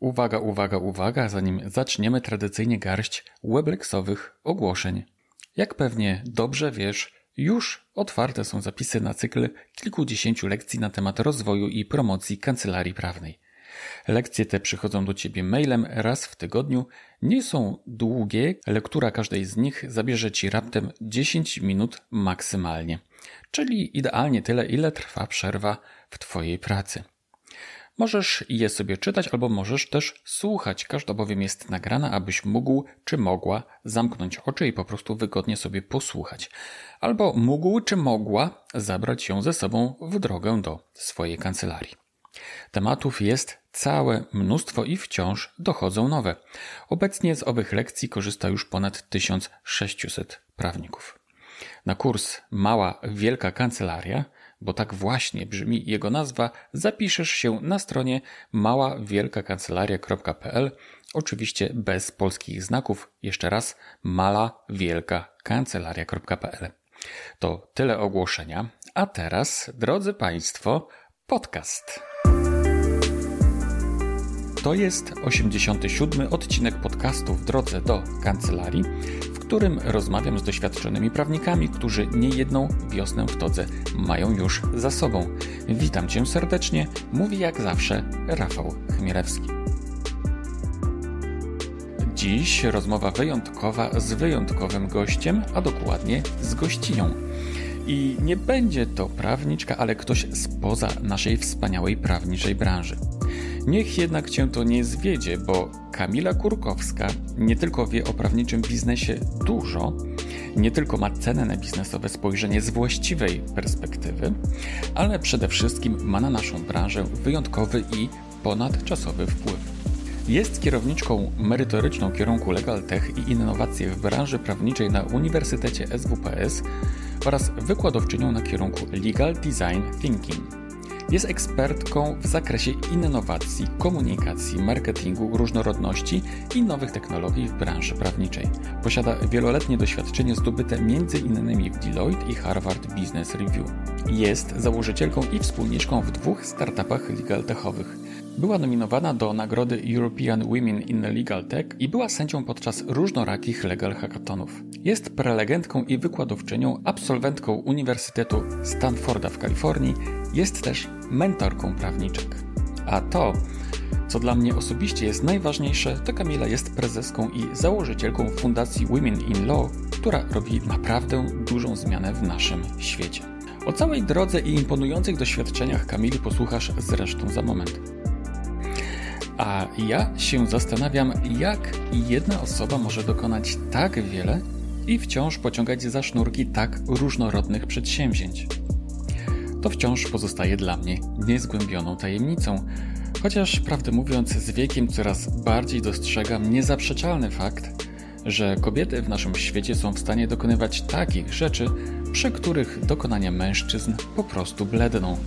Uwaga, uwaga, uwaga, zanim zaczniemy tradycyjnie garść webleksowych ogłoszeń. Jak pewnie dobrze wiesz, już otwarte są zapisy na cykl kilkudziesięciu lekcji na temat rozwoju i promocji kancelarii prawnej. Lekcje te przychodzą do Ciebie mailem raz w tygodniu, nie są długie, lektura każdej z nich zabierze Ci raptem 10 minut maksymalnie, czyli idealnie tyle, ile trwa przerwa w Twojej pracy. Możesz je sobie czytać albo możesz też słuchać. Każda bowiem jest nagrana, abyś mógł czy mogła zamknąć oczy i po prostu wygodnie sobie posłuchać. Albo mógł czy mogła zabrać ją ze sobą w drogę do swojej kancelarii. Tematów jest całe mnóstwo i wciąż dochodzą nowe. Obecnie z owych lekcji korzysta już ponad 1600 prawników. Na kurs Mała Wielka Kancelaria bo tak właśnie brzmi jego nazwa, zapiszesz się na stronie maławielkakancelaria.pl, oczywiście bez polskich znaków. Jeszcze raz, malawielkakancelaria.pl. To tyle ogłoszenia. A teraz, drodzy Państwo, podcast. To jest 87 odcinek podcastu w drodze do kancelarii, którym rozmawiam z doświadczonymi prawnikami, którzy niejedną wiosnę w todze mają już za sobą. Witam Cię serdecznie, mówi jak zawsze Rafał Chmielewski. Dziś rozmowa wyjątkowa z wyjątkowym gościem, a dokładnie z gościnią. I nie będzie to prawniczka, ale ktoś spoza naszej wspaniałej prawniczej branży. Niech jednak cię to nie zwiedzie, bo Kamila Kurkowska nie tylko wie o prawniczym biznesie dużo, nie tylko ma cenne biznesowe spojrzenie z właściwej perspektywy, ale przede wszystkim ma na naszą branżę wyjątkowy i ponadczasowy wpływ. Jest kierowniczką merytoryczną kierunku Legal Tech i innowacje w branży prawniczej na Uniwersytecie SWPS oraz wykładowczynią na kierunku Legal Design Thinking. Jest ekspertką w zakresie innowacji, komunikacji, marketingu, różnorodności i nowych technologii w branży prawniczej. Posiada wieloletnie doświadczenie zdobyte m.in. w Deloitte i Harvard Business Review. Jest założycielką i wspólniczką w dwóch startupach legal techowych. Była nominowana do nagrody European Women in Legal Tech i była sędzią podczas różnorakich legal hackathonów. Jest prelegentką i wykładowczynią, absolwentką Uniwersytetu Stanforda w Kalifornii, jest też mentorką prawniczek. A to, co dla mnie osobiście jest najważniejsze, to Kamila jest prezeską i założycielką Fundacji Women in Law, która robi naprawdę dużą zmianę w naszym świecie. O całej drodze i imponujących doświadczeniach Kamili posłuchasz zresztą za moment. A ja się zastanawiam, jak jedna osoba może dokonać tak wiele i wciąż pociągać za sznurki tak różnorodnych przedsięwzięć. To wciąż pozostaje dla mnie niezgłębioną tajemnicą, chociaż prawdę mówiąc, z wiekiem coraz bardziej dostrzegam niezaprzeczalny fakt, że kobiety w naszym świecie są w stanie dokonywać takich rzeczy, przy których dokonania mężczyzn po prostu bledną.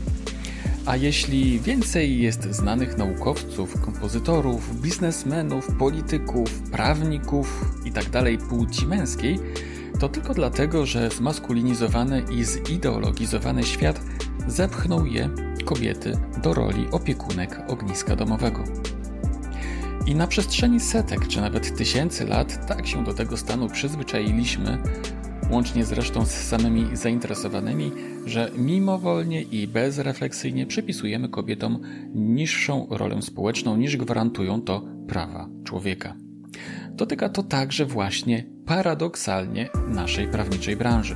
A jeśli więcej jest znanych naukowców, kompozytorów, biznesmenów, polityków, prawników itd. Tak płci męskiej, to tylko dlatego, że zmaskulinizowany i zideologizowany świat zepchnął je, kobiety, do roli opiekunek ogniska domowego. I na przestrzeni setek czy nawet tysięcy lat tak się do tego stanu przyzwyczailiśmy, łącznie zresztą z samymi zainteresowanymi, że mimowolnie i bezrefleksyjnie przypisujemy kobietom niższą rolę społeczną niż gwarantują to prawa człowieka. Dotyka to także właśnie paradoksalnie naszej prawniczej branży.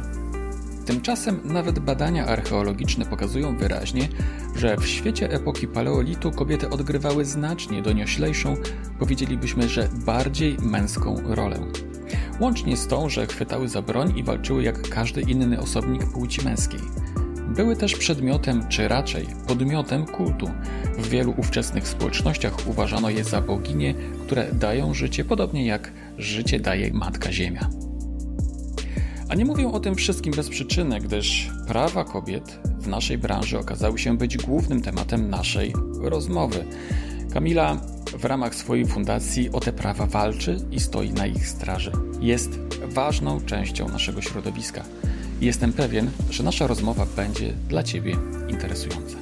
Tymczasem nawet badania archeologiczne pokazują wyraźnie, że w świecie epoki paleolitu kobiety odgrywały znacznie donioślejszą, powiedzielibyśmy, że bardziej męską rolę łącznie z tą, że chwytały za broń i walczyły jak każdy inny osobnik płci męskiej. Były też przedmiotem, czy raczej podmiotem kultu. W wielu ówczesnych społecznościach uważano je za boginie, które dają życie podobnie jak życie daje Matka Ziemia. A nie mówię o tym wszystkim bez przyczyny, gdyż prawa kobiet w naszej branży okazały się być głównym tematem naszej rozmowy. Kamila w ramach swojej fundacji o te prawa walczy i stoi na ich straży. Jest ważną częścią naszego środowiska. Jestem pewien, że nasza rozmowa będzie dla Ciebie interesująca.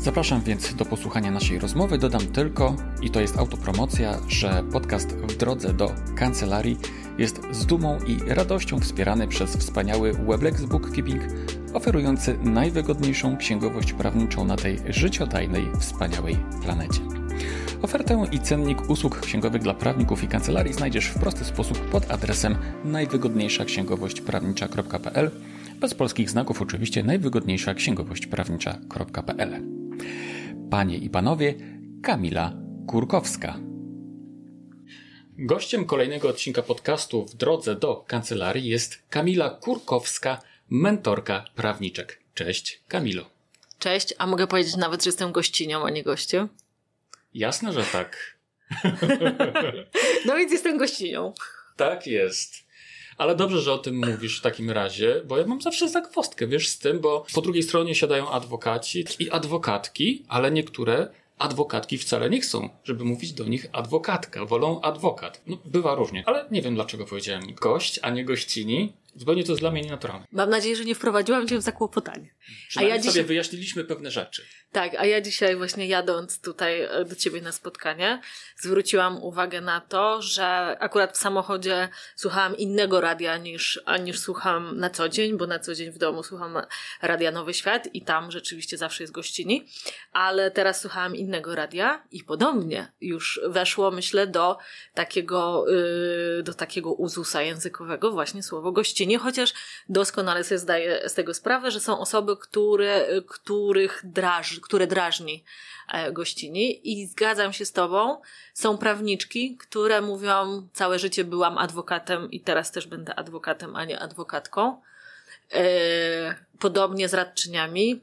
Zapraszam więc do posłuchania naszej rozmowy. Dodam tylko, i to jest autopromocja, że podcast w drodze do kancelarii jest z dumą i radością wspierany przez wspaniały Weblex Bookkeeping, oferujący najwygodniejszą księgowość prawniczą na tej życiodajnej, wspaniałej planecie. Ofertę i cennik usług księgowych dla prawników i kancelarii znajdziesz w prosty sposób pod adresem najwygodniejsza księgowość prawnicza.pl bez polskich znaków oczywiście najwygodniejsza księgowość prawnicza.pl. Panie i panowie, Kamila Kurkowska. Gościem kolejnego odcinka podcastu w drodze do kancelarii jest Kamila Kurkowska, mentorka prawniczek. Cześć, Kamilo. Cześć, a mogę powiedzieć nawet, że jestem gościnią, a nie gościem? Jasne, że tak. no więc jestem gościnią. Tak jest. Ale dobrze, że o tym mówisz w takim razie, bo ja mam zawsze zagwostkę, wiesz, z tym, bo po drugiej stronie siadają adwokaci i adwokatki, ale niektóre adwokatki wcale nie chcą, żeby mówić do nich adwokatka, wolą adwokat. No, bywa różnie, ale nie wiem dlaczego powiedziałem gość, a nie gościni. Zupełnie to jest dla mnie nienaturalne. Mam nadzieję, że nie wprowadziłam cię w zakłopotanie. A ja dzisiaj... sobie wyjaśniliśmy pewne rzeczy. Tak, a ja dzisiaj właśnie jadąc tutaj e, do ciebie na spotkanie, zwróciłam uwagę na to, że akurat w samochodzie słuchałam innego radia niż, niż słucham na co dzień, bo na co dzień w domu słucham Radia Nowy Świat i tam rzeczywiście zawsze jest gościni, ale teraz słuchałam innego radia i podobnie już weszło, myślę, do takiego, yy, do takiego uzusa językowego właśnie słowo gościni, chociaż doskonale sobie zdaję z tego sprawę, że są osoby, które, których draży, które drażni e, gościni i zgadzam się z tobą. Są prawniczki, które mówią, całe życie byłam adwokatem i teraz też będę adwokatem, a nie adwokatką. E, podobnie z radczyniami,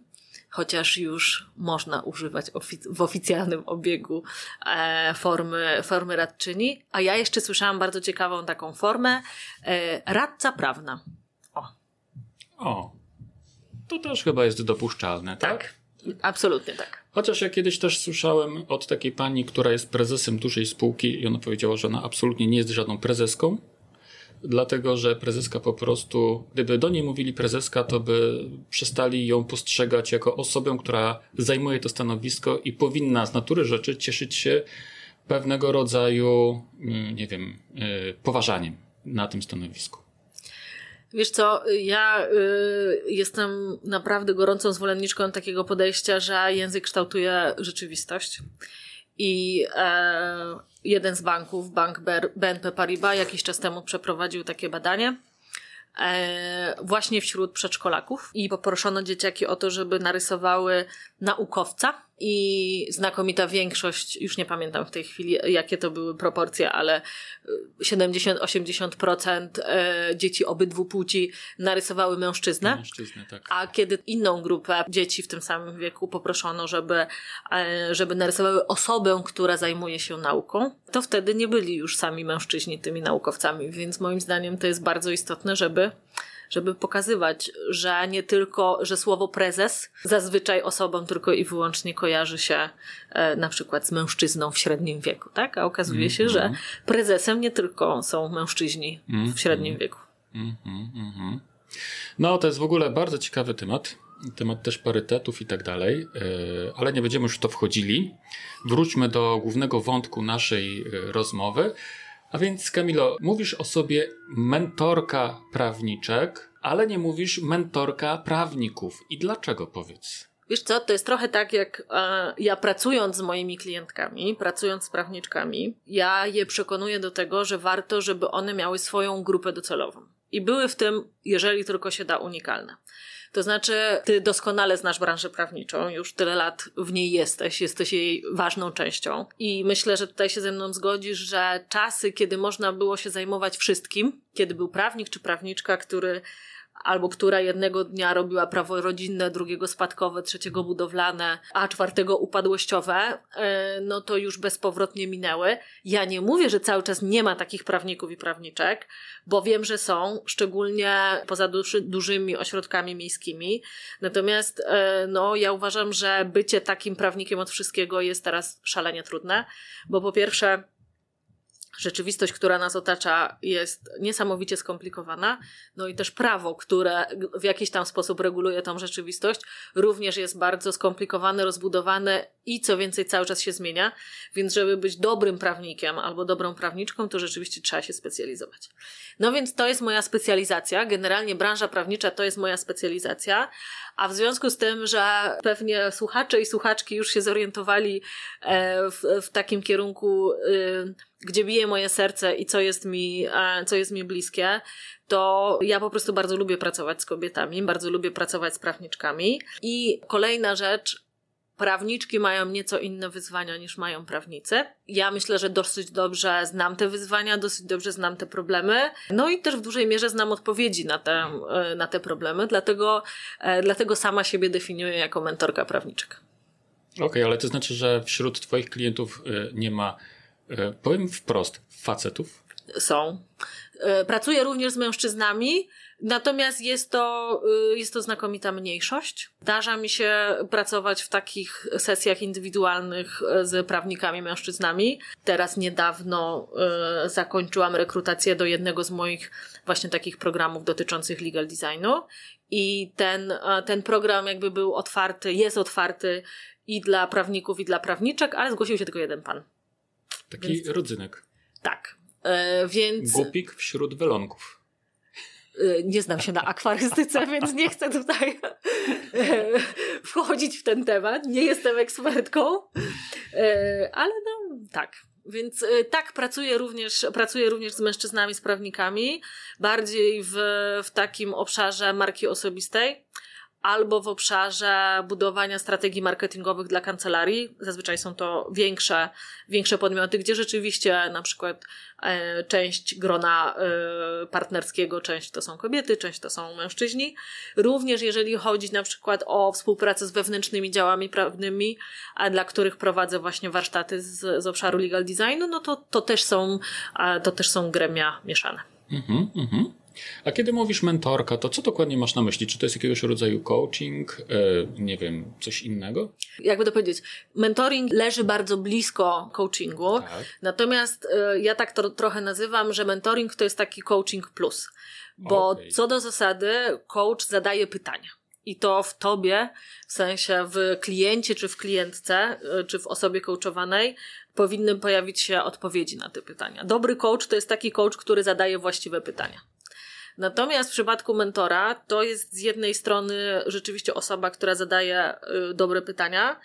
chociaż już można używać ofic- w oficjalnym obiegu e, formy, formy radczyni. A ja jeszcze słyszałam bardzo ciekawą taką formę radca prawna. O. O. To też chyba jest dopuszczalne, tak? tak? Absolutnie tak. Chociaż ja kiedyś też słyszałem od takiej pani, która jest prezesem dużej spółki i ona powiedziała, że ona absolutnie nie jest żadną prezeską, dlatego że prezeska po prostu, gdyby do niej mówili prezeska, to by przestali ją postrzegać jako osobę, która zajmuje to stanowisko i powinna z natury rzeczy cieszyć się pewnego rodzaju, mm, nie wiem, y, poważaniem na tym stanowisku. Wiesz co, ja y, jestem naprawdę gorącą zwolenniczką takiego podejścia, że język kształtuje rzeczywistość. I e, jeden z banków, bank BNP Paribas, jakiś czas temu przeprowadził takie badanie e, właśnie wśród przedszkolaków i poproszono dzieciaki o to, żeby narysowały naukowca i znakomita większość, już nie pamiętam w tej chwili jakie to były proporcje, ale 70-80% e, dzieci obydwu płci narysowały mężczyznę. Mężczyznę tak. A kiedy inną grupę dzieci w tym samym wieku poproszono, żeby, e, żeby narysowały osobę, która zajmuje się nauką, to wtedy nie byli już sami mężczyźni tymi naukowcami, więc moim zdaniem to jest bardzo istotne, żeby żeby pokazywać, że nie tylko, że słowo prezes zazwyczaj osobom tylko i wyłącznie kojarzy się e, na przykład z mężczyzną w średnim wieku, tak? A okazuje mm, się, że mhm. prezesem nie tylko są mężczyźni mm, w średnim mm, wieku. No, to jest w ogóle bardzo ciekawy temat. Temat też parytetów i tak dalej, e, ale nie będziemy już w to wchodzili. Wróćmy do głównego wątku naszej e, rozmowy. A więc, Kamilo, mówisz o sobie mentorka prawniczek, ale nie mówisz mentorka prawników. I dlaczego powiedz? Wiesz co, to jest trochę tak, jak e, ja pracując z moimi klientkami, pracując z prawniczkami, ja je przekonuję do tego, że warto, żeby one miały swoją grupę docelową. I były w tym, jeżeli tylko się da, unikalne. To znaczy, ty doskonale znasz branżę prawniczą, już tyle lat w niej jesteś, jesteś jej ważną częścią. I myślę, że tutaj się ze mną zgodzisz, że czasy, kiedy można było się zajmować wszystkim, kiedy był prawnik czy prawniczka, który albo która jednego dnia robiła prawo rodzinne, drugiego spadkowe, trzeciego budowlane, a czwartego upadłościowe, e, no to już bezpowrotnie minęły. Ja nie mówię, że cały czas nie ma takich prawników i prawniczek, bo wiem, że są, szczególnie poza duży, dużymi ośrodkami miejskimi. Natomiast e, no, ja uważam, że bycie takim prawnikiem od wszystkiego jest teraz szalenie trudne, bo po pierwsze, rzeczywistość, która nas otacza, jest niesamowicie skomplikowana. No i też prawo, które w jakiś tam sposób reguluje tą rzeczywistość, również jest bardzo skomplikowane, rozbudowane i co więcej, cały czas się zmienia. Więc, żeby być dobrym prawnikiem albo dobrą prawniczką, to rzeczywiście trzeba się specjalizować. No więc to jest moja specjalizacja. Generalnie branża prawnicza to jest moja specjalizacja. A w związku z tym, że pewnie słuchacze i słuchaczki już się zorientowali e, w, w takim kierunku, y, gdzie bije moje serce i co jest mi, e, co jest mi bliskie, to ja po prostu bardzo lubię pracować z kobietami, bardzo lubię pracować z prawniczkami. I kolejna rzecz, prawniczki mają nieco inne wyzwania niż mają prawnicy. Ja myślę, że dosyć dobrze znam te wyzwania, dosyć dobrze znam te problemy. No i też w dużej mierze znam odpowiedzi na te, e, na te problemy, dlatego, e, dlatego sama siebie definiuję jako mentorka prawniczek. Okej, okay, ale to znaczy, że wśród Twoich klientów e, nie ma, powiem wprost, facetów? Są. Pracuję również z mężczyznami, Natomiast jest to, y, jest to znakomita mniejszość. Zdarza mi się pracować w takich sesjach indywidualnych y, z prawnikami mężczyznami. Teraz niedawno y, zakończyłam rekrutację do jednego z moich właśnie takich programów dotyczących legal designu. I ten, ten program jakby był otwarty, jest otwarty i dla prawników, i dla prawniczek, ale zgłosił się tylko jeden pan. Taki więc, rodzynek. Tak. Więc. Głupik wśród welonków. Y, nie znam się na akwarystyce, więc nie chcę tutaj e, wchodzić w ten temat. Nie jestem ekspertką, e, ale no tak. Więc tak, pracuję również, pracuję również z mężczyznami, z prawnikami, bardziej w, w takim obszarze marki osobistej albo w obszarze budowania strategii marketingowych dla kancelarii. Zazwyczaj są to większe, większe podmioty, gdzie rzeczywiście na przykład e, część grona e, partnerskiego, część to są kobiety, część to są mężczyźni. Również jeżeli chodzi na przykład o współpracę z wewnętrznymi działami prawnymi, a dla których prowadzę właśnie warsztaty z, z obszaru legal designu, no to, to też są, to też są gremia mieszane. Mhm, mhm. A kiedy mówisz mentorka, to co dokładnie masz na myśli? Czy to jest jakiegoś rodzaju coaching, e, nie wiem, coś innego? Jakby to powiedzieć, mentoring leży bardzo blisko coachingu, tak. natomiast e, ja tak to trochę nazywam, że mentoring to jest taki coaching plus. Bo okay. co do zasady, coach zadaje pytania. I to w tobie, w sensie w kliencie, czy w klientce, e, czy w osobie coachowanej, powinny pojawić się odpowiedzi na te pytania. Dobry coach to jest taki coach, który zadaje właściwe pytania. Natomiast w przypadku mentora to jest z jednej strony rzeczywiście osoba, która zadaje y, dobre pytania,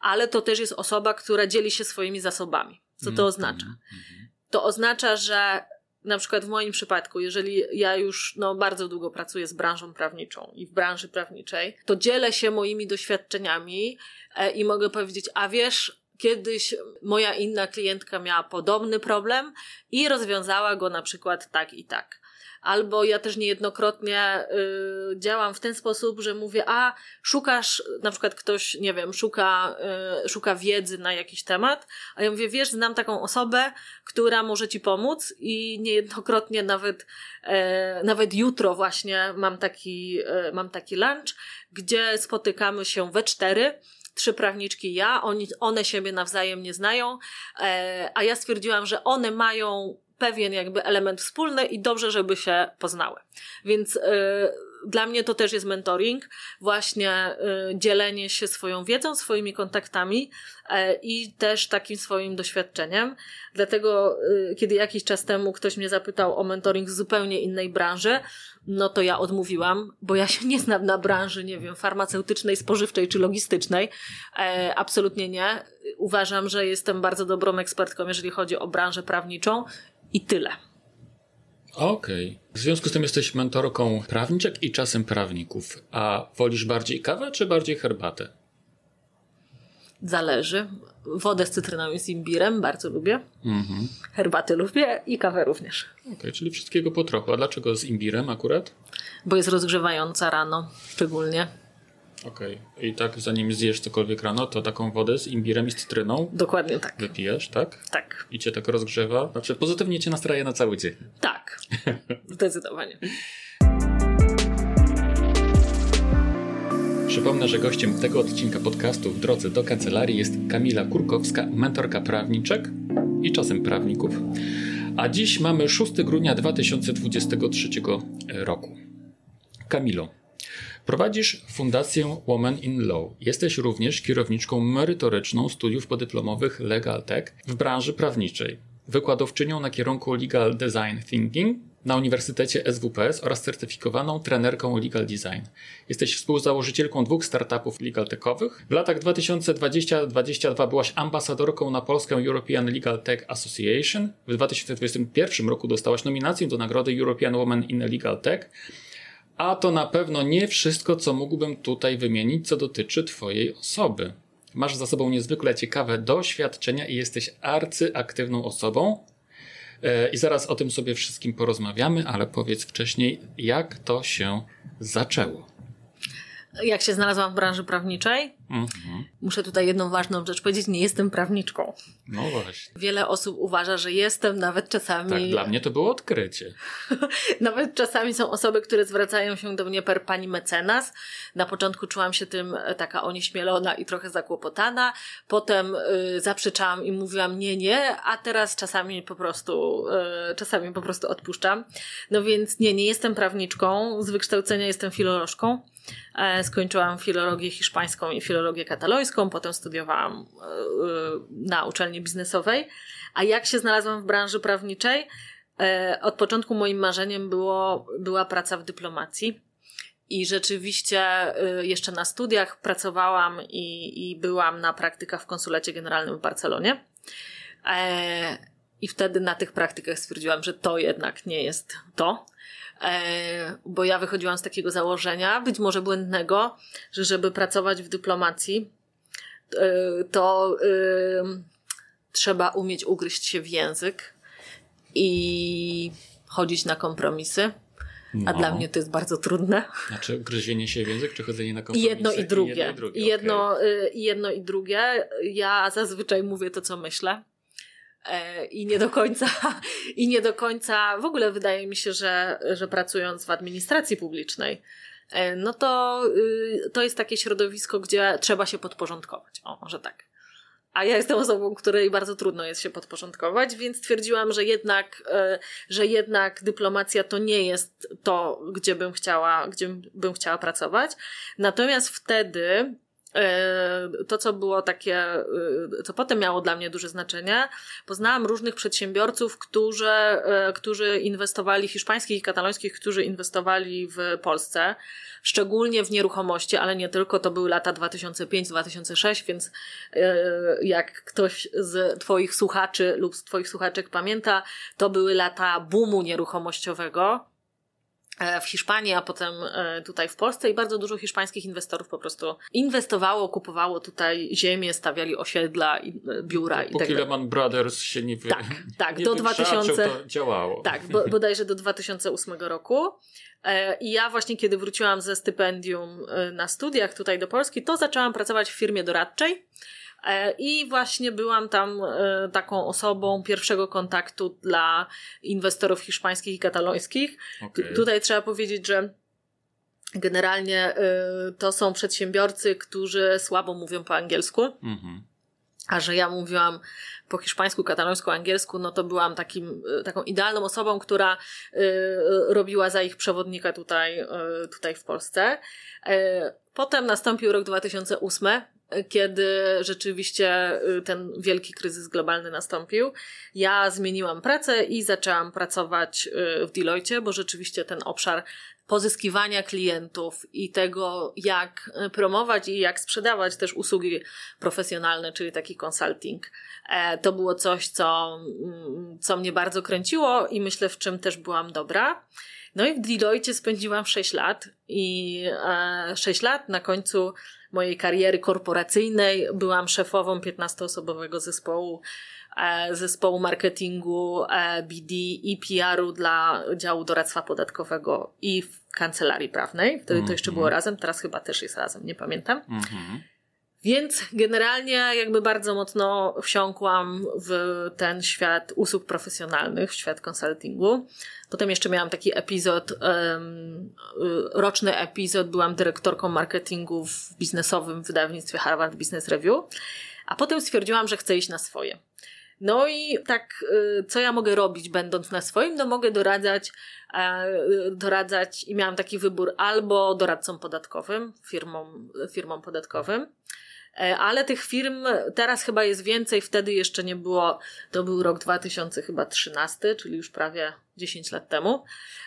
ale to też jest osoba, która dzieli się swoimi zasobami. Co to mhm. oznacza? Mhm. To oznacza, że na przykład w moim przypadku, jeżeli ja już no, bardzo długo pracuję z branżą prawniczą i w branży prawniczej, to dzielę się moimi doświadczeniami e, i mogę powiedzieć, a wiesz, kiedyś moja inna klientka miała podobny problem i rozwiązała go na przykład tak i tak albo ja też niejednokrotnie y, działam w ten sposób, że mówię, a szukasz, na przykład ktoś, nie wiem, szuka, y, szuka wiedzy na jakiś temat, a ja mówię, wiesz, znam taką osobę, która może ci pomóc i niejednokrotnie nawet, y, nawet jutro właśnie mam taki, y, mam taki lunch, gdzie spotykamy się we cztery, trzy prawniczki ja, oni, one siebie nawzajem nie znają, e, a ja stwierdziłam, że one mają pewien jakby element wspólny i dobrze, żeby się poznały. Więc y, dla mnie to też jest mentoring, właśnie y, dzielenie się swoją wiedzą, swoimi kontaktami y, i też takim swoim doświadczeniem. Dlatego, y, kiedy jakiś czas temu ktoś mnie zapytał o mentoring z zupełnie innej branży, no to ja odmówiłam, bo ja się nie znam na branży, nie wiem, farmaceutycznej, spożywczej czy logistycznej. E, absolutnie nie. Uważam, że jestem bardzo dobrą ekspertką, jeżeli chodzi o branżę prawniczą i tyle. Okej. Okay. W związku z tym jesteś mentorką prawniczek i czasem prawników. A wolisz bardziej kawę czy bardziej herbatę? Zależy. Wodę z cytryną i z imbirem bardzo lubię. Mhm. Herbaty lubię i kawę również. Okej, okay, czyli wszystkiego po trochu. A dlaczego z imbirem akurat? Bo jest rozgrzewająca rano szczególnie. Okej. Okay. I tak zanim zjesz cokolwiek rano, to taką wodę z imbirem i z cytryną Dokładnie tak. wypijesz, tak? Tak. I cię tak rozgrzewa? Znaczy pozytywnie cię nastraja na cały dzień. Tak. Zdecydowanie. Przypomnę, że gościem tego odcinka podcastu w drodze do kancelarii jest Kamila Kurkowska, mentorka prawniczek i czasem prawników A dziś mamy 6 grudnia 2023 roku. Kamilo, prowadzisz Fundację Women in Law. Jesteś również kierowniczką merytoryczną studiów podyplomowych Legal Tech w branży prawniczej, wykładowczynią na kierunku Legal Design Thinking na Uniwersytecie SWPS oraz certyfikowaną trenerką Legal Design. Jesteś współzałożycielką dwóch startupów legal techowych. W latach 2020-2022 byłaś ambasadorką na polską European Legal Tech Association. W 2021 roku dostałaś nominację do nagrody European Woman in Legal Tech. A to na pewno nie wszystko, co mógłbym tutaj wymienić, co dotyczy Twojej osoby. Masz za sobą niezwykle ciekawe doświadczenia i jesteś arcyaktywną osobą, E, I zaraz o tym sobie wszystkim porozmawiamy, ale powiedz wcześniej, jak to się zaczęło. Jak się znalazłam w branży prawniczej? Mhm. Muszę tutaj jedną ważną rzecz powiedzieć, nie jestem prawniczką. No właśnie. Wiele osób uważa, że jestem, nawet czasami. Tak, dla mnie to było odkrycie. nawet czasami są osoby, które zwracają się do mnie per pani mecenas. Na początku czułam się tym e, taka onieśmielona i trochę zakłopotana. Potem y, zaprzeczałam i mówiłam nie, nie, a teraz czasami po prostu, y, czasami po prostu odpuszczam. No więc nie, nie jestem prawniczką. Z wykształcenia jestem filolożką. E, skończyłam filologię hiszpańską i filologię katalońską, potem studiowałam e, na uczelni biznesowej. A jak się znalazłam w branży prawniczej? E, od początku moim marzeniem było, była praca w dyplomacji. I rzeczywiście jeszcze na studiach pracowałam i, i byłam na praktykach w konsulecie generalnym w Barcelonie. I wtedy na tych praktykach stwierdziłam, że to jednak nie jest to. E, bo ja wychodziłam z takiego założenia, być może błędnego, że żeby pracować w dyplomacji, e, to trzeba umieć ugryźć się w język i chodzić na kompromisy. No. A dla mnie to jest bardzo trudne. Znaczy gryzienie się w język, czy chodzenie na kompromisy? Jedno i drugie. I jedno i drugie. Jedno, okay. jedno i drugie. Ja zazwyczaj mówię to, co myślę. E, i nie do końca, i nie do końca, w ogóle wydaje mi się, że, że pracując w administracji publicznej, e, no to, y, to jest takie środowisko, gdzie trzeba się podporządkować. O, może tak. A ja jestem osobą, której bardzo trudno jest się podporządkować, więc stwierdziłam, że jednak, e, że jednak dyplomacja to nie jest to, gdzie bym chciała, gdzie bym chciała pracować. Natomiast wtedy to, co było takie, e, co potem miało dla mnie duże znaczenie, poznałam różnych przedsiębiorców, którzy, e, którzy inwestowali, hiszpańskich i katalońskich, którzy inwestowali w Polsce, szczególnie w nieruchomości, ale nie tylko, to były lata 2005-2006, więc jak ktoś z Twoich słuchaczy lub z Twoich słuchaczek pamięta, to były lata boomu nieruchomościowego w Hiszpanii, a potem e, tutaj w Polsce i bardzo dużo hiszpańskich inwestorów po prostu inwestowało, kupowało tutaj ziemię, stawiali osiedla, i e, biura i tak dalej. Brothers się nie wy... Tak, tak, nie do 2000 to działało. Tak, bo, bodajże do 2008 roku. I ja właśnie kiedy wróciłam ze stypendium na studiach tutaj do Polski, to zaczęłam pracować w firmie doradczej E, I właśnie byłam tam e, taką osobą pierwszego kontaktu dla inwestorów hiszpańskich i katalońskich. Okay. Tutaj trzeba powiedzieć, że generalnie e, to są przedsiębiorcy, którzy słabo mówią po angielsku. Mhm. A że ja mówiłam po hiszpańsku, katalońsku, angielsku, no to byłam takim, taką idealną osobą, która robiła za ich przewodnika tutaj, tutaj w Polsce. Potem nastąpił rok 2008 kiedy rzeczywiście y, ten wielki kryzys globalny nastąpił. Ja zmieniłam pracę i zaczęłam pracować y, w Deloitte, bo rzeczywiście ten obszar pozyskiwania klientów i tego, jak y, promować i jak sprzedawać też usługi profesjonalne, czyli taki consulting, e, to było coś, co, mm, co mnie bardzo kręciło i myślę, w czym też byłam dobra. No i w Deloitte spędziłam 6 lat i 6 e, lat na końcu mojej kariery korporacyjnej byłam szefową 15-osobowego zespołu e, zespołu marketingu e, BD i PR-u dla działu doradztwa podatkowego i w kancelarii prawnej. Wtedy to jeszcze było mhm. razem, teraz chyba też jest razem, nie pamiętam. Mhm. Więc generalnie jakby bardzo mocno wsiąkłam w ten świat usług profesjonalnych, w świat konsultingu. Potem jeszcze miałam taki epizod, um, roczny epizod, byłam dyrektorką marketingu w biznesowym wydawnictwie Harvard Business Review, a potem stwierdziłam, że chcę iść na swoje. No i tak, y, co ja mogę robić, będąc na swoim? No mogę doradzać, e, doradzać i miałam taki wybór albo doradcą podatkowym, firmą, firmą podatkowym, ale tych firm teraz chyba jest więcej, wtedy jeszcze nie było, to był rok 2013, czyli już prawie 10 lat temu.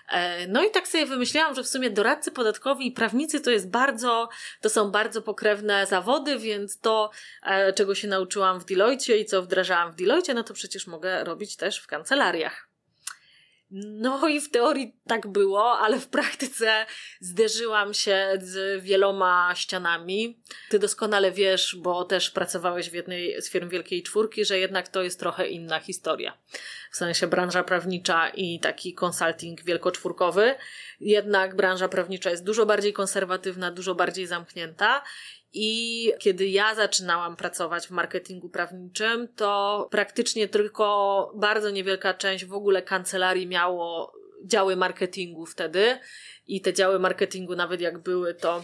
E, no i tak sobie wymyślałam, że w sumie doradcy podatkowi i prawnicy to jest bardzo, to są bardzo pokrewne zawody, więc to, e, czego się nauczyłam w Deloitte i co wdrażałam w Deloitte, no to przecież mogę robić też w kancelariach. No i w teorii tak było, ale w praktyce zderzyłam się z wieloma ścianami. Ty doskonale wiesz, bo też pracowałeś w jednej z firm Wielkiej Czwórki, że jednak to jest trochę inna historia. W sensie branża prawnicza i taki konsulting wielkoczwórkowy. Jednak branża prawnicza jest dużo bardziej konserwatywna, dużo bardziej zamknięta i kiedy ja zaczynałam pracować w marketingu prawniczym, to praktycznie tylko bardzo niewielka część w ogóle kancelarii miało działy marketingu wtedy. I te działy marketingu, nawet jak były, to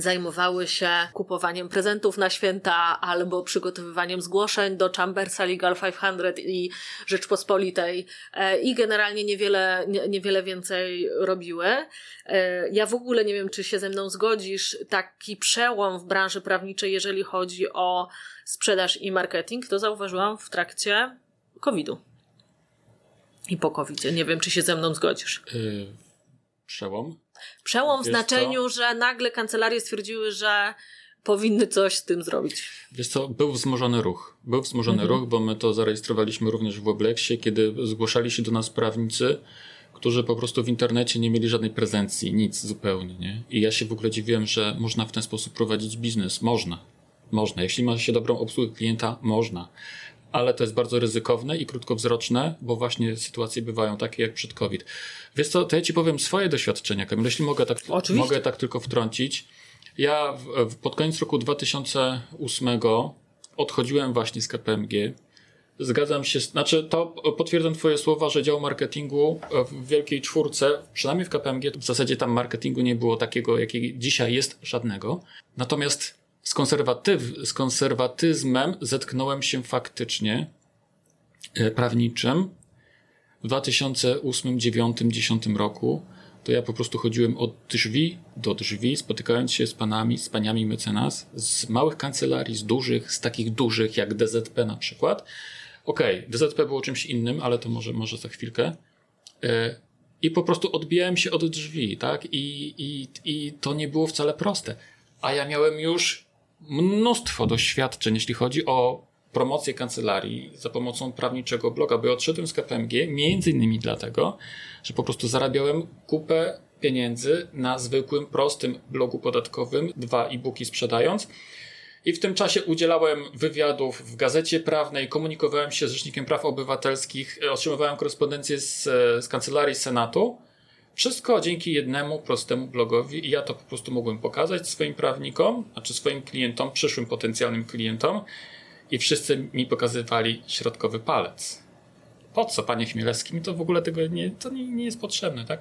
zajmowały się kupowaniem prezentów na święta albo przygotowywaniem zgłoszeń do Chambersa Legal 500 i Rzeczpospolitej e, i generalnie niewiele, niewiele więcej robiły. E, ja w ogóle nie wiem, czy się ze mną zgodzisz, taki przełom w branży prawniczej, jeżeli chodzi o sprzedaż i marketing, to zauważyłam w trakcie COVID-u i po covid -zie. Nie wiem, czy się ze mną zgodzisz. Yy, przełom? Przełom w znaczeniu, co? że nagle kancelarie stwierdziły, że powinny coś z tym zrobić. Wiesz co, był wzmożony ruch. Był wzmożony mhm. ruch, bo my to zarejestrowaliśmy również w Weblexie, kiedy zgłaszali się do nas prawnicy, którzy po prostu w internecie nie mieli żadnej prezencji, nic zupełnie, nie? I ja się w ogóle dziwiłem, że można w ten sposób prowadzić biznes. Można. Można. Jeśli ma się dobrą obsługę klienta, można ale to jest bardzo ryzykowne i krótkowzroczne, bo właśnie sytuacje bywają takie jak przed COVID. Wiesz co, to ja ci powiem swoje doświadczenia, Kamil, jeśli mogę tak, mogę tak tylko wtrącić. Ja w, w, pod koniec roku 2008 odchodziłem właśnie z KPMG. Zgadzam się, znaczy to potwierdzam Twoje słowa, że dział marketingu w Wielkiej Czwórce, przynajmniej w KPMG, w zasadzie tam marketingu nie było takiego, jakiego dzisiaj jest, żadnego. Natomiast z, konserwatyw, z konserwatyzmem zetknąłem się faktycznie e, prawniczym w 2008, 2009, 2010 roku. To ja po prostu chodziłem od drzwi do drzwi, spotykając się z panami, z paniami mecenas, z małych kancelarii, z dużych, z takich dużych jak DZP na przykład. Okej, okay, DZP było czymś innym, ale to może, może za chwilkę. E, I po prostu odbijałem się od drzwi, tak? I, i, I to nie było wcale proste. A ja miałem już mnóstwo doświadczeń, jeśli chodzi o promocję kancelarii za pomocą prawniczego bloga, bo ja odszedłem z KPMG między innymi dlatego, że po prostu zarabiałem kupę pieniędzy na zwykłym, prostym blogu podatkowym, dwa e-booki sprzedając. I w tym czasie udzielałem wywiadów w gazecie prawnej, komunikowałem się z Rzecznikiem Praw Obywatelskich, otrzymywałem korespondencję z, z Kancelarii Senatu wszystko dzięki jednemu prostemu blogowi i ja to po prostu mogłem pokazać swoim prawnikom, znaczy swoim klientom, przyszłym potencjalnym klientom i wszyscy mi pokazywali środkowy palec. Po co, panie Chmielewski? Mi to w ogóle tego nie, to nie, nie jest potrzebne, tak?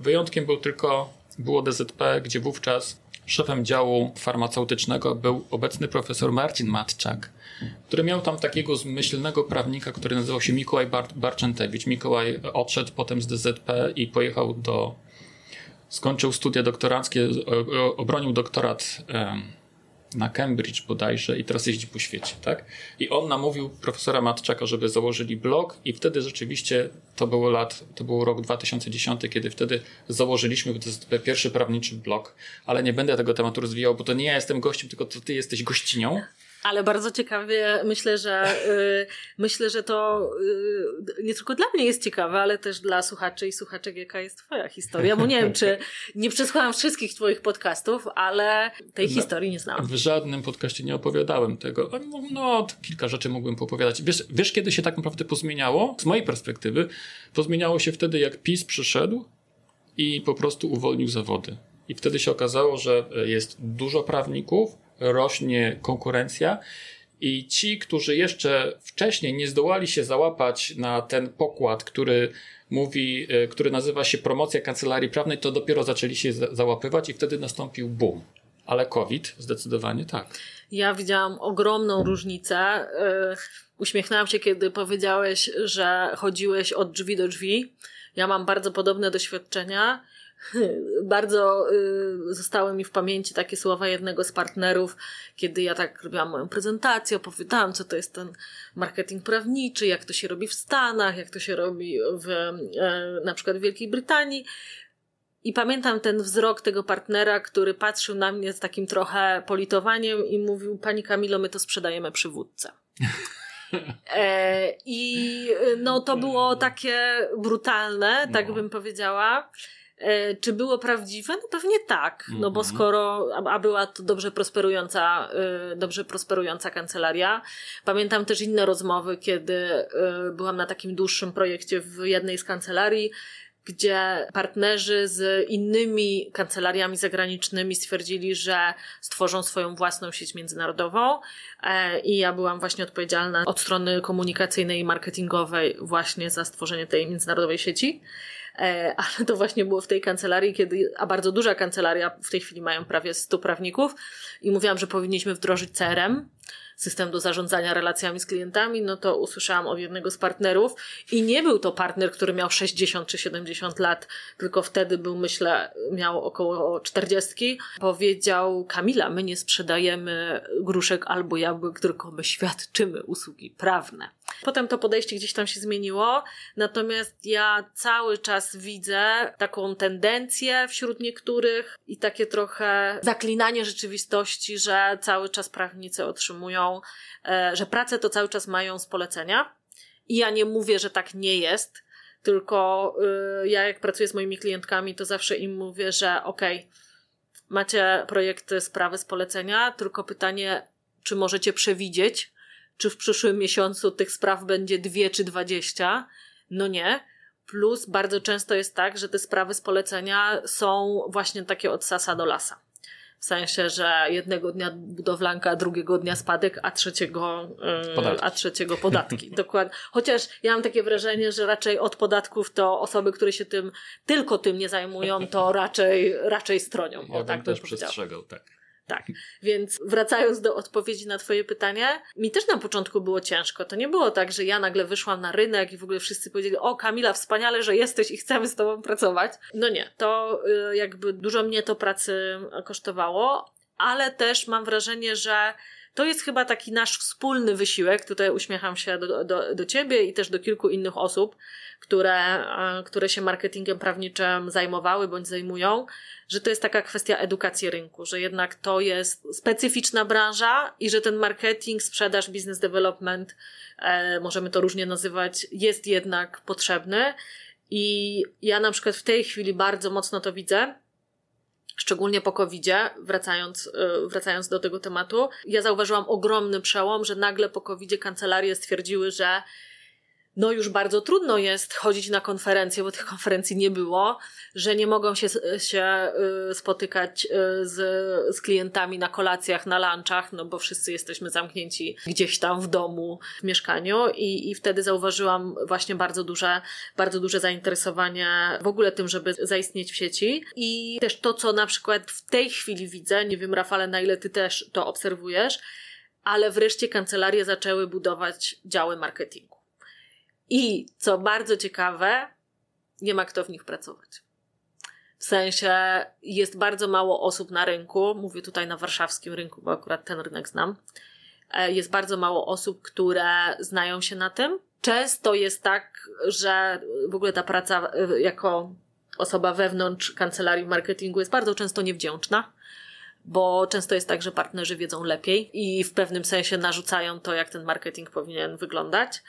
Wyjątkiem był tylko, było DZP, gdzie wówczas szefem działu farmaceutycznego był obecny profesor Marcin Matczak, który miał tam takiego zmyślnego prawnika, który nazywał się Mikołaj Bar Barczentewicz. Mikołaj odszedł potem z DZP i pojechał do. Skończył studia doktoranckie, obronił doktorat na Cambridge bodajże i teraz jeździ po świecie, tak? I on namówił profesora Matczaka, żeby założyli blog i wtedy rzeczywiście to było lat, to był rok 2010, kiedy wtedy założyliśmy pierwszy prawniczy blog, ale nie będę tego tematu rozwijał, bo to nie ja jestem gościem, tylko to ty jesteś gościnią. Ale bardzo ciekawie myślę, że y, myślę, że to y, nie tylko dla mnie jest ciekawe, ale też dla słuchaczy i słuchaczek, jaka jest twoja historia. Bo nie wiem, czy nie przesłuchałam wszystkich twoich podcastów, ale tej no, historii nie znałam. W żadnym podcaście nie opowiadałem tego. No, no kilka rzeczy mógłbym opowiadać. Wiesz, wiesz, kiedy się tak naprawdę pozmieniało? Z mojej perspektywy pozmieniało się wtedy, jak PiS przyszedł i po prostu uwolnił zawody. I wtedy się okazało, że jest dużo prawników, rośnie konkurencja i ci, którzy jeszcze wcześniej nie zdołali się załapać na ten pokład, który mówi, e, który nazywa się promocja kancelarii prawnej, to dopiero zaczęli się załapywać i wtedy nastąpił boom. Ale COVID zdecydowanie tak. Ja widziałam ogromną różnicę. E, uśmiechnęłam się, kiedy powiedziałeś, że chodziłeś od drzwi do drzwi. Ja mam bardzo podobne doświadczenia. Bardzo y, zostały mi w pamięci takie słowa jednego z partnerów, kiedy ja tak robiłam moją prezentację, opowiadałam, co to jest ten marketing prawniczy, jak to się robi w Stanach, jak to się robi w, e, na przykład w Wielkiej Brytanii. I pamiętam ten wzrok tego partnera, który patrzył na mnie z takim trochę politowaniem i mówił: Pani Kamilo, my to sprzedajemy przywódcę. E, I no, to było takie brutalne, tak no. bym powiedziała. E, czy było prawdziwe? No pewnie tak, no bo mhm. skoro, a była to dobrze prosperująca, e, dobrze prosperująca kancelaria. Pamiętam też inne rozmowy, kiedy e, byłam na takim dłuższym projekcie w jednej z kancelarii, gdzie partnerzy z innymi kancelariami zagranicznymi stwierdzili, że stworzą swoją własną sieć międzynarodową. I ja byłam właśnie odpowiedzialna od strony komunikacyjnej i marketingowej właśnie za stworzenie tej międzynarodowej sieci. E, ale to właśnie było w tej kancelarii, kiedy, a bardzo duża kancelaria, w tej chwili mają prawie 100 prawników i mówiłam, że powinniśmy wdrożyć CRM, system do zarządzania relacjami z klientami, no to usłyszałam od jednego z partnerów i nie był to partner, który miał 60 czy 70 lat, tylko wtedy był, myślę, miał około 40. Powiedział, Kamila, my nie sprzedajemy gruszek albo jabłek, tylko my świadczymy usługi prawne. Potem to podejście gdzieś tam się zmieniło, natomiast ja cały czas widzę taką tendencję wśród niektórych i takie trochę zaklinanie rzeczywistości, że cały czas prawnicy otrzymują, e, że pracę to cały czas mają z polecenia. I ja nie mówię, że tak nie jest, tylko e, ja jak pracuję z moimi klientkami, to zawsze im mówię, że okej, okay, macie projekty, sprawy z polecenia, tylko pytanie, czy możecie przewidzieć, czy w przyszłym miesiącu tych spraw będzie dwie czy dwadzieścia. No nie. Plus bardzo często jest tak, że te sprawy z polecenia są właśnie takie od sasa do lasa. W sensie, że jednego dnia budowlanka, drugiego dnia spadek, a trzeciego, yy, a trzeciego podatki. Dokładnie. Chociaż ja mam takie wrażenie, że raczej od podatków to osoby, które się tym, tylko tym nie zajmują, to raczej, raczej stronią. Ja tak też przestrzegał, tak. Tak, więc wracając do odpowiedzi na Twoje pytanie, mi też na początku było ciężko. To nie było tak, że ja nagle wyszłam na rynek i w ogóle wszyscy powiedzieli: O, Kamila, wspaniale, że jesteś i chcemy z Tobą pracować. No nie, to y, jakby dużo mnie to pracy kosztowało, ale też mam wrażenie, że to jest chyba taki nasz wspólny wysiłek. Tutaj uśmiecham się do, do, do ciebie i też do kilku innych osób, które, e, które się marketingiem prawniczym zajmowały bądź zajmują, że to jest taka kwestia edukacji rynku, że jednak to jest specyficzna branża i że ten marketing, sprzedaż, business development, e, możemy to różnie nazywać, jest jednak potrzebny. I ja na przykład w tej chwili bardzo mocno to widzę, szczególnie po covid wracając, e, wracając do tego tematu, ja zauważyłam ogromny przełom, że nagle po covid kancelarie stwierdziły, że no już bardzo trudno jest chodzić na konferencje, bo tych konferencji nie było, że nie mogą się, się y, spotykać y, z, z klientami na kolacjach, na lunchach, no bo wszyscy jesteśmy zamknięci gdzieś tam w domu, w mieszkaniu i, i wtedy zauważyłam właśnie bardzo duże, bardzo duże zainteresowanie w ogóle tym, żeby zaistnieć w sieci i też to, co na przykład w tej chwili widzę, nie wiem Rafale, na ile ty też to obserwujesz, ale wreszcie kancelarie zaczęły budować działy marketingu. I co bardzo ciekawe, nie ma kto w nich pracować. W sensie jest bardzo mało osób na rynku, mówię tutaj na warszawskim rynku, bo akurat ten rynek znam. E, jest bardzo mało osób, które znają się na tym. Często jest tak, że w ogóle ta praca e, jako osoba wewnątrz kancelarii marketingu jest bardzo często niewdzięczna, bo często jest tak, że partnerzy wiedzą lepiej i w pewnym sensie narzucają to, jak ten marketing powinien wyglądać.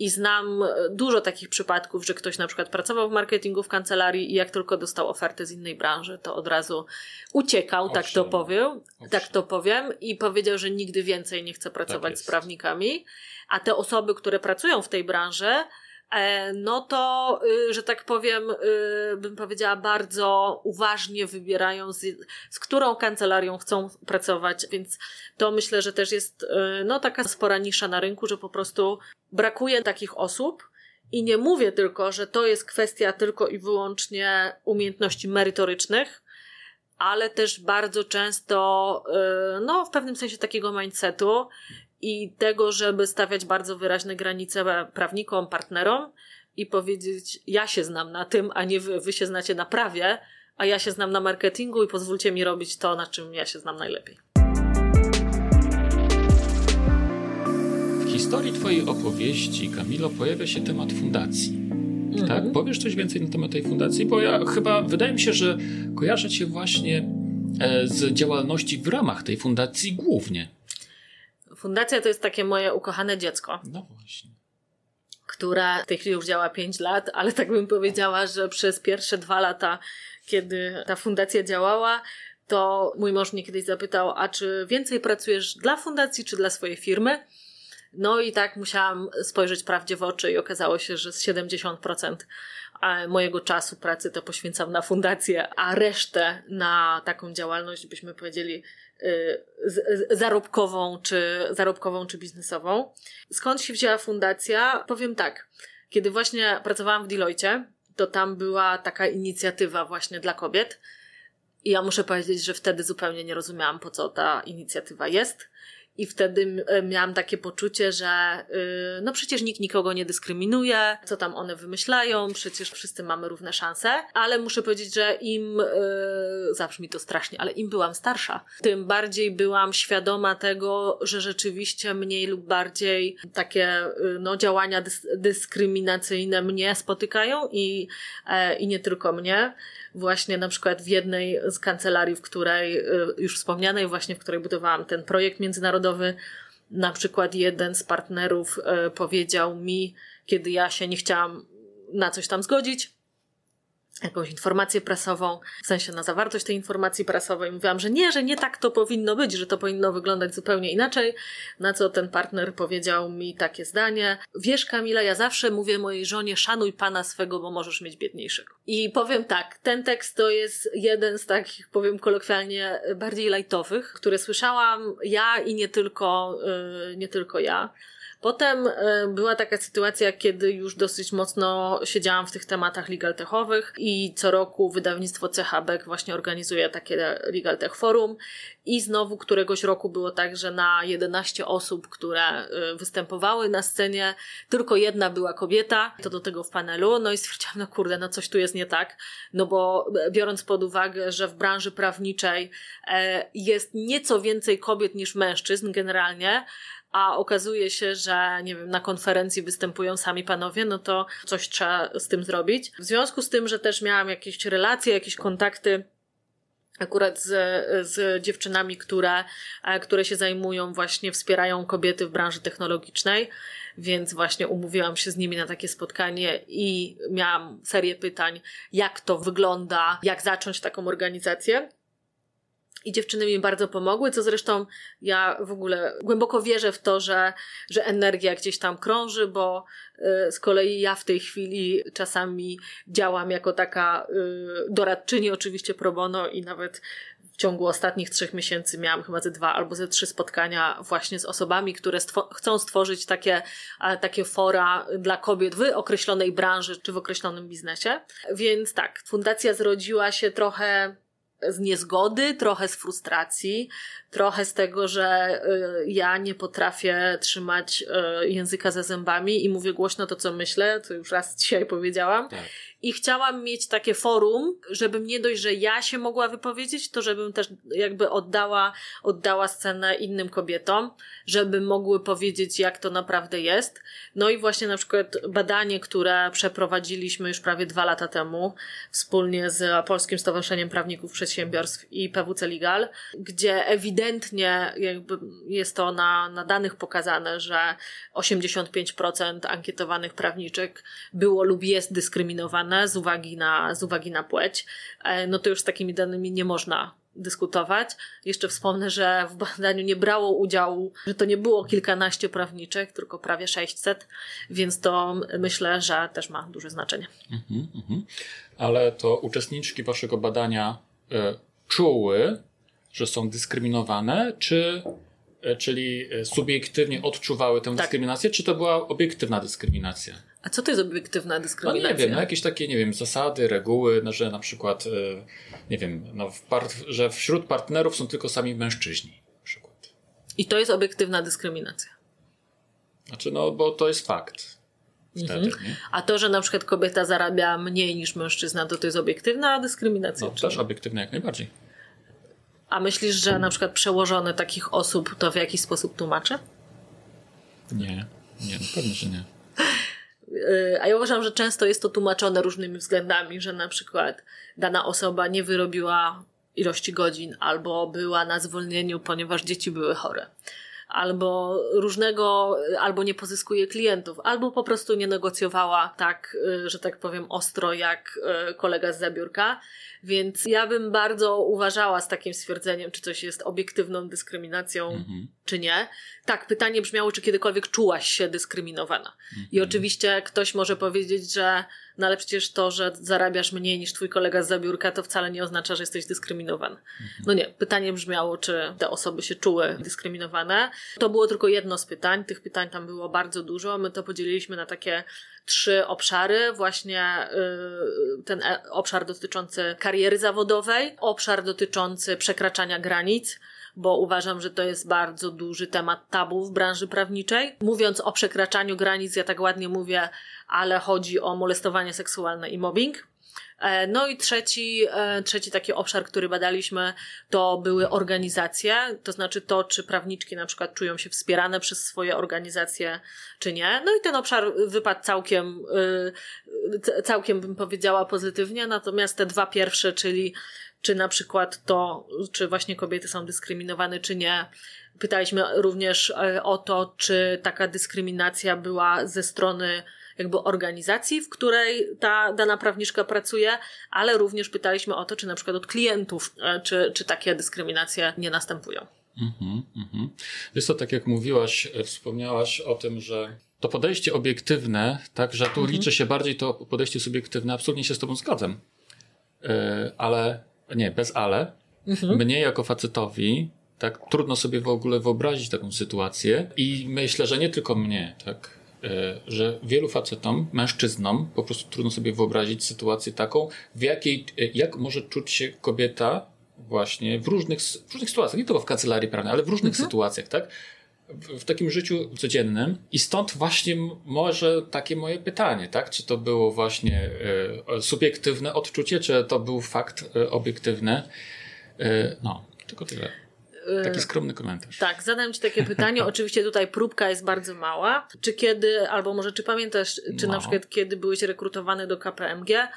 I znam e, dużo takich przypadków, że ktoś na przykład pracował w marketingu w kancelarii i jak tylko dostał ofertę z innej branży, to od razu uciekał, Owszem. tak to powiem, Owszem. tak to powiem i powiedział, że nigdy więcej nie chce pracować tak z prawnikami. A te osoby, które pracują w tej branży, e, no to, y, że tak powiem, y, bym powiedziała, bardzo uważnie wybierają, z, z którą kancelarią chcą pracować, więc to myślę, że też jest y, no, taka spora nisza na rynku, że po prostu brakuje takich osób. I nie mówię tylko, że to jest kwestia tylko i wyłącznie umiejętności merytorycznych, ale też bardzo często, y, no, w pewnym sensie takiego mindsetu. i tego, żeby stawiać bardzo wyraźne granice prawnikom, partnerom i powiedzieć, ja się znam na tym, a nie wy, wy się znacie na prawie, a ja się znam na marketingu i pozwólcie mi robić to, na czym ja się znam najlepiej. Historii Twojej opowieści, Kamilo, pojawia się temat fundacji. Mhm. Tak? Powiesz coś więcej na temat tej fundacji? Bo ja chyba, wydaje mi się, że kojarzę Cię właśnie e, z działalności w ramach tej fundacji głównie. Fundacja to jest takie moje ukochane dziecko. No właśnie. Która w tej chwili już działa 5 lat, ale tak bym powiedziała, że przez pierwsze dwa lata, kiedy ta fundacja działała, to mój mąż mnie kiedyś zapytał, a czy więcej pracujesz dla fundacji, czy dla swojej firmy? No i tak musiałam spojrzeć prawdzie w oczy i okazało się, że z 70% mojego czasu pracy to poświęcam na fundację, a resztę na taką działalność, byśmy powiedzieli, y, zarobkową czy, zarobkową czy biznesową. Skąd się wzięła fundacja? Powiem tak. Kiedy właśnie pracowałam w Deloitte, to tam była taka inicjatywa właśnie dla kobiet. I ja muszę powiedzieć, że wtedy zupełnie nie rozumiałam, po co ta inicjatywa jest. I wtedy e, miałam takie poczucie, że yy, no przecież nikt nikogo nie dyskryminuje, co tam one wymyślają, przecież wszyscy mamy równe szanse. Ale muszę powiedzieć, że im, yy, zabrzmi to strasznie, ale im byłam starsza, tym bardziej byłam świadoma tego, że rzeczywiście mniej lub bardziej takie yy, no, działania dys dyskryminacyjne mnie spotykają i, yy, i nie tylko mnie właśnie na przykład w jednej z kancelarii, w której, y, już wspomnianej właśnie, w której budowałam ten projekt międzynarodowy, na przykład jeden z partnerów y, powiedział mi, kiedy ja się nie chciałam na coś tam zgodzić, jakąś informację prasową, w sensie na zawartość tej informacji prasowej. Mówiłam, że nie, że nie tak to powinno być, że to powinno wyglądać zupełnie inaczej. Na co ten partner powiedział mi takie zdanie. Wiesz, Kamila, ja zawsze mówię mojej żonie, szanuj pana swego, bo możesz mieć biedniejszego. I powiem tak, ten tekst to jest jeden z takich, powiem kolokwialnie, bardziej lajtowych, które słyszałam ja i nie tylko, yy, nie tylko ja. Potem e, była taka sytuacja, kiedy już dosyć mocno siedziałam w tych tematach legal techowych i co roku wydawnictwo CHBEK właśnie organizuje takie legal tech forum i znowu któregoś roku było tak, że na 11 osób, które e, występowały na scenie, tylko jedna była kobieta, to do tego w panelu, no i stwierdziłam, no kurde, no coś tu jest nie tak, no bo e, biorąc pod uwagę, że w branży prawniczej jest nieco więcej kobiet niż mężczyzn generalnie, a okazuje się, że nie wiem, na konferencji występują sami panowie, no to coś trzeba z tym zrobić. W związku z tym, że też miałam jakieś relacje, jakieś kontakty akurat z, z dziewczynami, które, e, które się zajmują właśnie, wspierają kobiety w branży technologicznej, więc właśnie umówiłam się z nimi na takie spotkanie i miałam serię pytań, jak to wygląda, jak zacząć taką organizację. I dziewczyny mi bardzo pomogły, co zresztą ja w ogóle głęboko wierzę w to, że, że energia gdzieś tam krąży, bo y, z kolei ja w tej chwili czasami działam jako taka y, doradczyni, oczywiście pro bono i nawet w ciągu ostatnich trzech miesięcy miałam chyba ze dwa albo ze trzy spotkania właśnie z osobami, które stwo- chcą stworzyć takie, takie fora dla kobiet w określonej branży czy w określonym biznesie. Więc tak, fundacja zrodziła się trochę z niezgody, trochę z frustracji, trochę z tego, że y, ja nie potrafię trzymać y, języka za zębami i mówię głośno to, co myślę, to już raz dzisiaj powiedziałam. Tak. I chciałam mieć takie forum, żebym nie dość, że ja się mogła wypowiedzieć, to żebym też jakby oddała, oddała scenę innym kobietom, żeby mogły powiedzieć, jak to naprawdę jest. No i właśnie na przykład badanie, które przeprowadziliśmy już prawie dwa lata temu wspólnie z Polskim Stowarzyszeniem Prawników Przedsiębiorstw i PWC Legal, gdzie ewidentnie jakby jest to na, na danych pokazane, że 85% ankietowanych prawniczek było lub jest dyskryminowane z uwagi na, z uwagi na płeć, e, no to już z takimi danymi nie można dyskutować. Jeszcze wspomnę, że w badaniu nie brało udziału, że to nie było kilkanaście prawniczek, tylko prawie 600, więc to myślę, że też ma duże znaczenie. Mhm, mhm. Ale to uczestniczki waszego badania y, czuły, że są dyskryminowane, czy e, czyli subiektywnie odczuwały tę tak. dyskryminację, czy to była obiektywna dyskryminacja? A co to jest obiektywna dyskryminacja? No nie wiem, no jakieś takie, nie wiem, zasady, reguły, no, że na przykład, e, nie wiem, no że wśród partnerów są tylko sami mężczyźni. Na przykład. I to jest obiektywna dyskryminacja. Znaczy, no, bo to jest fakt. Wtedy, mhm. A to, że na przykład kobieta zarabia mniej niż mężczyzna, to to jest obiektywna dyskryminacja? No, też obiektywna jak najbardziej. A myślisz, że na przykład przełożony takich osób to w jakiś sposób tłumaczy? Nie, nie, no pewnie, że nie. Y, a ja uważam, że często jest to tłumaczone różnymi względami, że na przykład dana osoba nie wyrobiła ilości godzin albo była na zwolnieniu, ponieważ dzieci były chore albo różnego, albo nie pozyskuje klientów, albo po prostu nie negocjowała tak, y, że tak powiem, ostro jak y, kolega z zabiórka. Więc ja bym bardzo uważała z takim stwierdzeniem, czy coś jest obiektywną dyskryminacją, mhm. czy nie. Tak, pytanie brzmiało, czy kiedykolwiek czułaś się dyskryminowana. Mhm. I oczywiście ktoś może powiedzieć, że no ale przecież to, że zarabiasz mniej niż twój kolega z zabiórka, to wcale nie oznacza, że jesteś dyskryminowany. Mhm. No nie, pytanie brzmiało, czy te osoby się czuły dyskryminowane. To było tylko jedno z pytań, tych pytań tam było bardzo dużo. My to podzieliliśmy na takie trzy obszary. Właśnie yy, ten e, obszar dotyczący kariery zawodowej, obszar dotyczący przekraczania granic, bo uważam, że to jest bardzo duży temat tabu w branży prawniczej. Mówiąc o przekraczaniu granic, ja tak ładnie mówię, ale chodzi o molestowanie seksualne i mobbing. E, no i trzeci, e, trzeci taki obszar, który badaliśmy, to były organizacje, to znaczy to, czy prawniczki na przykład czują się wspierane przez swoje organizacje, czy nie. No i ten obszar wypadł całkiem, e, całkiem bym powiedziała pozytywnie, natomiast te dwa pierwsze, czyli czy na przykład to, czy właśnie kobiety są dyskryminowane, czy nie. Pytaliśmy również o to, czy taka dyskryminacja była ze strony jakby organizacji, w której ta dana prawniczka pracuje, ale również pytaliśmy o to, czy na przykład od klientów, e, czy, czy takie dyskryminacje nie następują. Mhm, mhm. Jest to tak jak mówiłaś, e, wspomniałaś o tym, że to podejście obiektywne, tak, że tu mhm. liczy się bardziej to podejście subiektywne, absolutnie się z Tobą zgadzam. Yy, ale, nie, bez ale. Mhm. Mnie jako facetowi, tak, trudno sobie w ogóle wyobrazić taką sytuację i myślę, że nie tylko mnie, tak, E, że wielu facetom, mężczyznom, po prostu trudno sobie wyobrazić sytuację taką, w jakiej, e, jak może czuć się kobieta właśnie w różnych, w różnych sytuacjach, nie tylko w kancelarii prawnej, ale w różnych mhm. sytuacjach, tak? W, takim życiu codziennym. I stąd właśnie może takie moje pytanie, tak? Czy to było właśnie e, subiektywne odczucie, czy to był fakt e, obiektywny? E, no, tylko tyle. Taki y, skromny komentarz. Tak, zadam Ci takie pytanie. Oczywiście tutaj próbka jest bardzo mała. Czy kiedy, albo może czy pamiętasz, czy no. na przykład kiedy byłeś rekrutowany do KPMG,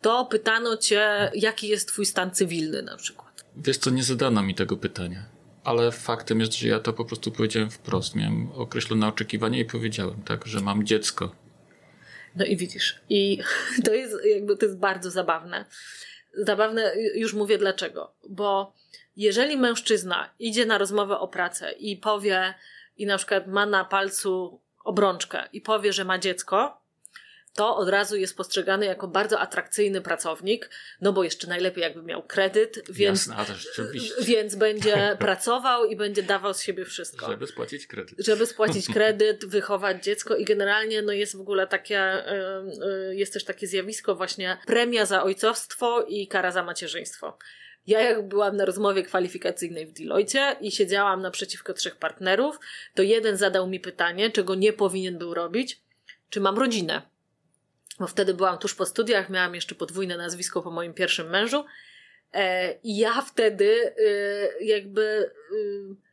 to pytano Cię, jaki jest Twój stan cywilny na przykład? Wiesz co, nie zadano mi tego pytania. Ale faktem jest, że ja to po prostu powiedziałem wprost. Miałem określone oczekiwania i powiedziałem tak, że mam dziecko. No i widzisz. I to jest jakby, to jest bardzo zabawne. Zabawne, już mówię dlaczego. Bo jeżeli mężczyzna idzie na rozmowę o pracę i powie, i na przykład ma na palcu obrączkę i powie, że ma dziecko, to od razu jest postrzegany jako bardzo atrakcyjny pracownik, no bo jeszcze najlepiej jakby miał kredyt, więc, Jasne, więc będzie pracował i będzie dawał z siebie wszystko. Żeby spłacić kredyt. Żeby spłacić kredyt, wychować dziecko i generalnie no jest w ogóle takie, jest też takie zjawisko właśnie premia za ojcowstwo i kara za macierzyństwo. Ja jak byłam na rozmowie kwalifikacyjnej w Deloitte i siedziałam naprzeciwko trzech partnerów, to jeden zadał mi pytanie, czego nie powinien był robić, czy mam rodzinę. Bo wtedy byłam tuż po studiach, miałam jeszcze podwójne nazwisko po moim pierwszym mężu. E, I ja wtedy e, jakby e,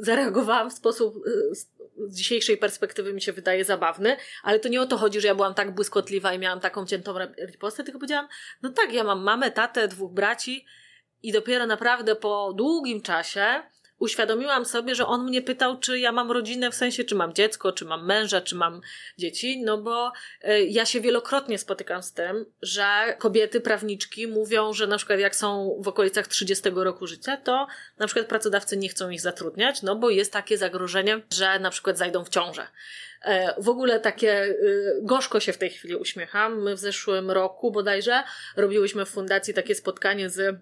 zareagowałam w sposób z dzisiejszej perspektywy mi się wydaje zabawny, ale to nie o to chodzi, że ja byłam tak błyskotliwa i miałam taką ciętą ripostę, tylko powiedziałam, no tak, ja mam mamę, tatę, dwóch braci i dopiero naprawdę po długim czasie uświadomiłam sobie, że on mnie pytał, czy ja mam rodzinę, w sensie, czy mam dziecko, czy mam męża, czy mam dzieci, no bo e, ja się wielokrotnie spotykam z tym, że kobiety, prawniczki mówią, że na przykład jak są w okolicach 30 roku życia, to na przykład pracodawcy nie chcą ich zatrudniać, no bo jest takie zagrożenie, że na przykład zajdą w ciążę. E, w ogóle takie y, gorzko się w tej chwili uśmiecham. My w zeszłym roku bodajże robiłyśmy w fundacji takie spotkanie z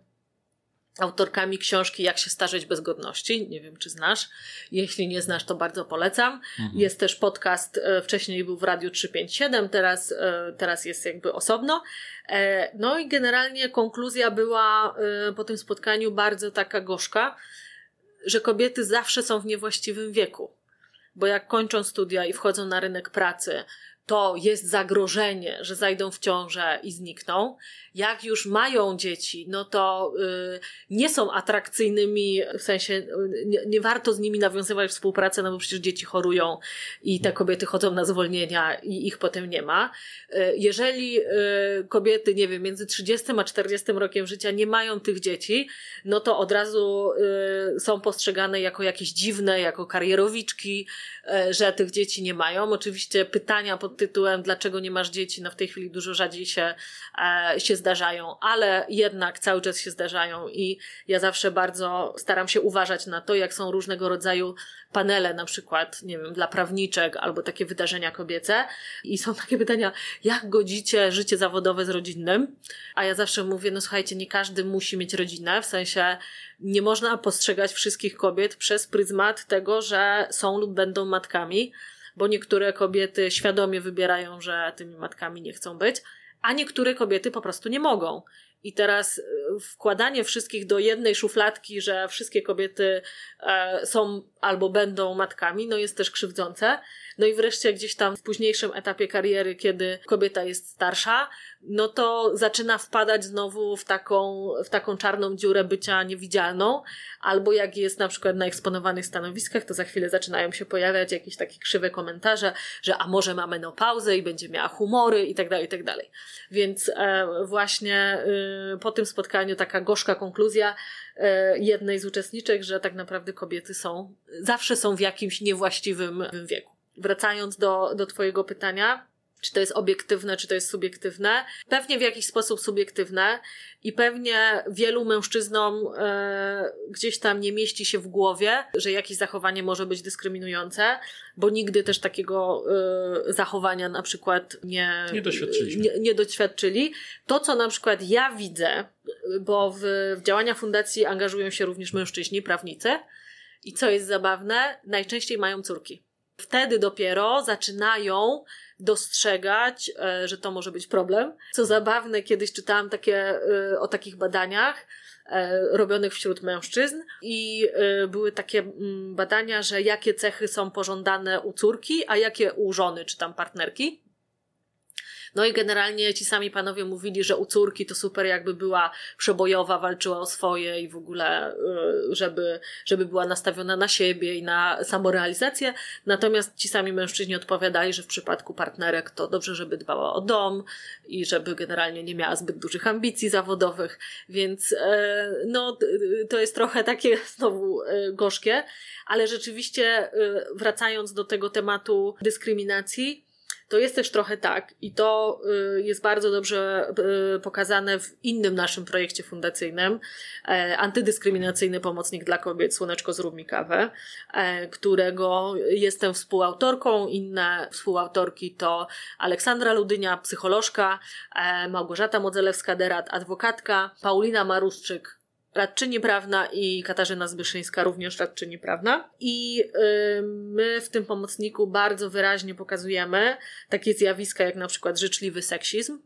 autorkami książki Jak się starzeć bez godności. Nie wiem, czy znasz. Jeśli nie znasz, to bardzo polecam. Mhm. Jest też podcast, e, wcześniej był w Radiu 357, teraz, e, teraz jest jakby osobno. E, no i generalnie konkluzja była po tym spotkaniu bardzo taka gorzka, że kobiety zawsze są w niewłaściwym wieku bo jak kończą studia i wchodzą na rynek pracy, to jest zagrożenie, że zajdą w ciążę i znikną. Jak już mają dzieci, no to y, nie są atrakcyjnymi, w sensie y, nie, nie, warto z nimi nawiązywać współpracę, no bo przecież dzieci chorują i te kobiety chodzą na zwolnienia i ich potem nie ma. Y, jeżeli y, kobiety, nie wiem, między 30 a 40 rokiem życia nie mają tych dzieci, no to od razu y, są postrzegane jako jakieś dziwne, jako karierowiczki, że tych dzieci nie mają. Oczywiście pytania pod tytułem Dlaczego nie masz dzieci? No w tej chwili dużo rzadziej się, e, się zdarzają, ale jednak cały czas się zdarzają i ja zawsze bardzo staram się uważać na to, jak są różnego rodzaju panele, na przykład, nie wiem, dla prawniczek albo takie wydarzenia kobiece i są takie pytania, jak godzicie życie zawodowe z rodzinnym? A ja zawsze mówię, no słuchajcie, nie każdy musi mieć rodzinę, w sensie nie można postrzegać wszystkich kobiet przez pryzmat tego, że są lub będą matkami bo niektóre kobiety świadomie wybierają, że tymi matkami nie chcą być, a niektóre kobiety po prostu nie mogą. I teraz e, wkładanie wszystkich do jednej szufladki, że wszystkie kobiety e, są albo będą matkami, no jest też krzywdzące. No i wreszcie gdzieś tam w późniejszym etapie kariery, kiedy kobieta jest starsza, no to zaczyna wpadać znowu w taką, w taką czarną dziurę bycia niewidzialną, albo jak jest na przykład na eksponowanych stanowiskach, to za chwilę zaczynają się pojawiać jakieś takie krzywe komentarze, że a może ma menopauzę i będzie miała humory i tak dalej, i tak dalej. Więc e, właśnie y, po tym spotkaniu taka gorzka konkluzja, jednej z uczestniczek, że tak naprawdę kobiety są, zawsze są w jakimś niewłaściwym wieku. Wracając do, do Twojego pytania, czy to jest obiektywne, czy to jest subiektywne. Pewnie w jakiś sposób subiektywne i pewnie wielu mężczyznom e, gdzieś tam nie mieści się w głowie, że jakieś zachowanie może być dyskryminujące, bo nigdy też takiego e, zachowania na przykład nie, nie, doświadczyliśmy. Nie, nie doświadczyli. To, co na przykład ja widzę, bo w, w działania fundacji angażują się również mężczyźni, prawnicy i co jest zabawne, najczęściej mają córki. Wtedy dopiero zaczynają dostrzegać, e, że to może być problem. Co zabawne, kiedyś czytałam takie, e, o takich badaniach, e, robionych wśród mężczyzn i były takie mm, badania, że jakie cechy są pożądane u córki, a jakie u żony czy tam partnerki. No i generalnie ci sami panowie mówili, że u córki to super jakby była przebojowa, walczyła o swoje i w ogóle, y, żeby, żeby była nastawiona na siebie i na samorealizację. Natomiast ci sami mężczyźni odpowiadali, że w przypadku partnerek to dobrze, żeby dbała o dom i żeby generalnie nie miała zbyt dużych ambicji zawodowych. Więc e, no, to jest trochę takie znowu e, gorzkie, ale rzeczywiście e, wracając do tego tematu dyskryminacji, to jest też trochę tak i to y, jest bardzo dobrze y, pokazane w innym naszym projekcie fundacyjnym, e, antydyskryminacyjny pomocnik dla kobiet Słoneczko zrób mi kawę, e, którego jestem współautorką. Inne współautorki to Aleksandra Ludynia, psycholożka, e, Małgorzata Modzelewska-Derat, adwokatka, Paulina Maruszczyk, radczyni prawna i Katarzyna Zbyszyńska, również radczyni prawna. I my w tym pomocniku bardzo wyraźnie pokazujemy takie zjawiska jak na przykład życzliwy seksizm,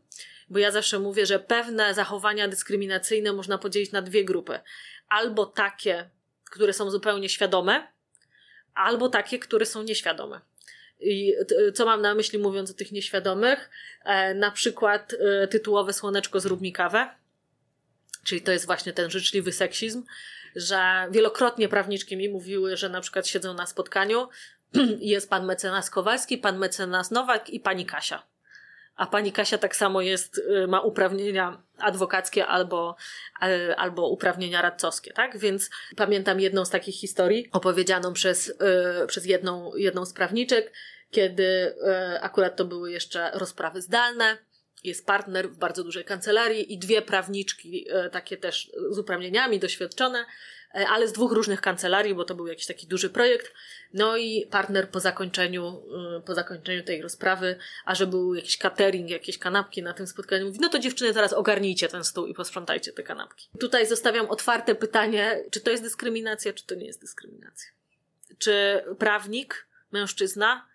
bo ja zawsze mówię, że pewne zachowania dyskryminacyjne można podzielić na dwie grupy. Albo takie, które są zupełnie świadome, albo takie, które są nieświadome. I co mam na myśli mówiąc o tych nieświadomych? E, na przykład e, tytułowe Słoneczko zrób mi kawę Czyli to jest właśnie ten życzliwy seksizm, że wielokrotnie prawniczki mi mówiły, że na przykład siedzą na spotkaniu jest pan mecenas Kowalski, pan mecenas Nowak i pani Kasia. A pani Kasia tak samo jest, y, ma uprawnienia adwokackie albo, y, albo uprawnienia radcowskie, tak? Więc pamiętam jedną z takich historii opowiedzianą przez, y, przez jedną, jedną z prawniczek, kiedy akurat to były jeszcze rozprawy zdalne jest partner w bardzo dużej kancelarii i dwie prawniczki, e, takie też z uprawnieniami, doświadczone, e, ale z dwóch różnych kancelarii, bo to był jakiś taki duży projekt. No i partner po zakończeniu, e, po zakończeniu tej rozprawy, a że był jakiś catering, jakieś kanapki na tym spotkaniu, mówi, no to dziewczyny teraz ogarnijcie ten stół i posprzątajcie te kanapki. Tutaj zostawiam otwarte pytanie, czy to jest dyskryminacja, czy to nie jest dyskryminacja. Czy prawnik, mężczyzna,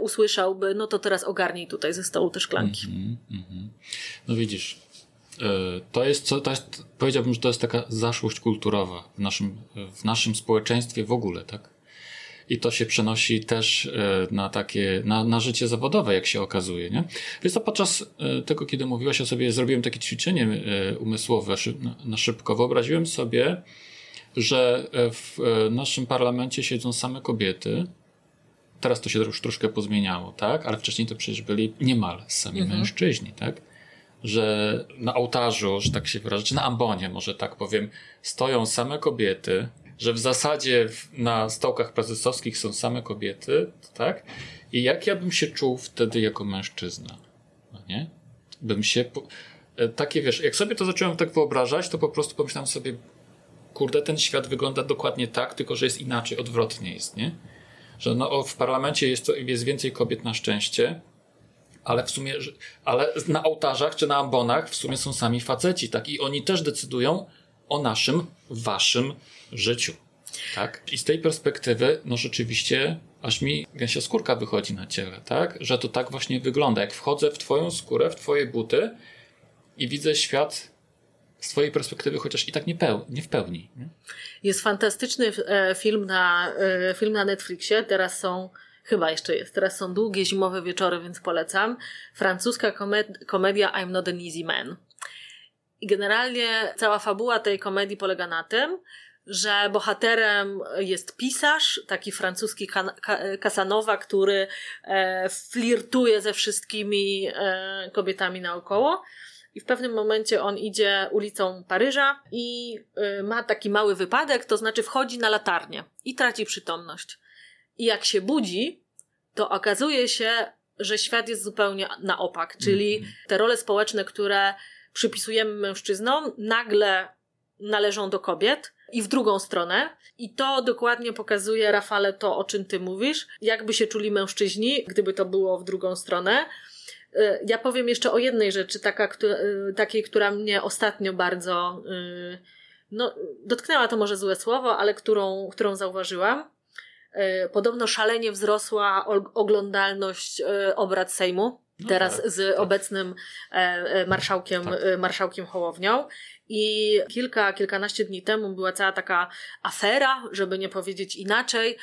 usłyszałby, no to teraz ogarnij tutaj ze stołu te szklanki. Mm -hmm, No widzisz, e, to jest, to jest, powiedziałbym, że to jest taka zaszłość kulturowa w naszym, w naszym społeczeństwie w ogóle, tak? i to się przenosi też e, na takie, na, na życie zawodowe, jak się okazuje, nie? Więc to podczas e, tego, kiedy mówiłaś o sobie, zrobiłem takie ćwiczenie e, umysłowe na szybko. Wyobraziłem sobie, że w naszym parlamencie siedzą same kobiety. Teraz to się już troszkę pozmieniało, tak? Ale wcześniej to przecież byli niemal sami mhm. mężczyźni, tak? Że na ołtarzu, że tak się wyrażę, czy na ambonie, może tak powiem, stoją same kobiety, że w zasadzie na stołkach prezesowskich są same kobiety, tak? I jak ja bym się czuł wtedy jako mężczyzna? No nie? Bym się. Po... E, takie wiesz, jak sobie to zacząłem tak wyobrażać, to po prostu pomyślałem sobie, kurde, ten świat wygląda dokładnie tak, tylko że jest inaczej, odwrotnie jest, nie? Że no, w parlamencie jest, jest więcej kobiet na szczęście, ale w sumie, ale na ołtarzach czy na ambonach w sumie są sami faceci, tak? I oni też decydują o naszym, waszym życiu. Tak? I z tej perspektywy, no rzeczywiście, aż mi gęsia skórka wychodzi na ciele, tak? Że to tak właśnie wygląda. Jak wchodzę w twoją skórę, w twoje buty i widzę świat z twojej perspektywy, chociaż i tak nie, peł, nie w pełni. Jest fantastyczny e, film na, e, film na Netflixie. Teraz są, chyba jeszcze jest, teraz są długie zimowe wieczory, więc polecam. Francuska komed komedia I'm Not an Easy Man. I generalnie cała fabuła tej komedii polega na tym, że bohaterem jest pisarz, taki francuski Casanova, który e, flirtuje ze wszystkimi kobietami naokoło. I w pewnym momencie on idzie ulicą Paryża i e, ma taki mały wypadek, to znaczy wchodzi na latarnię i traci przytomność. I jak się budzi, to okazuje się, że świat jest zupełnie na opak, czyli mhm. te role społeczne, które przypisujemy mężczyznom, nagle należą do kobiet i w drugą stronę. I to dokładnie pokazuje, Rafale, to o czym ty mówisz, jakby się czuli mężczyźni, gdyby to było w drugą stronę. Y, ja powiem jeszcze o jednej rzeczy, taka, y, takiej, która mnie ostatnio bardzo, y, no, dotknęła to może złe słowo, ale którą, którą zauważyłam. Podobno szalenie wzrosła oglądalność obrad Sejmu. No teraz tak, z tak. obecnym e, e, marszałkiem, tak. Marszałkiem Hołownią. I kilka, kilkanaście dni temu była cała taka afera, żeby nie powiedzieć inaczej,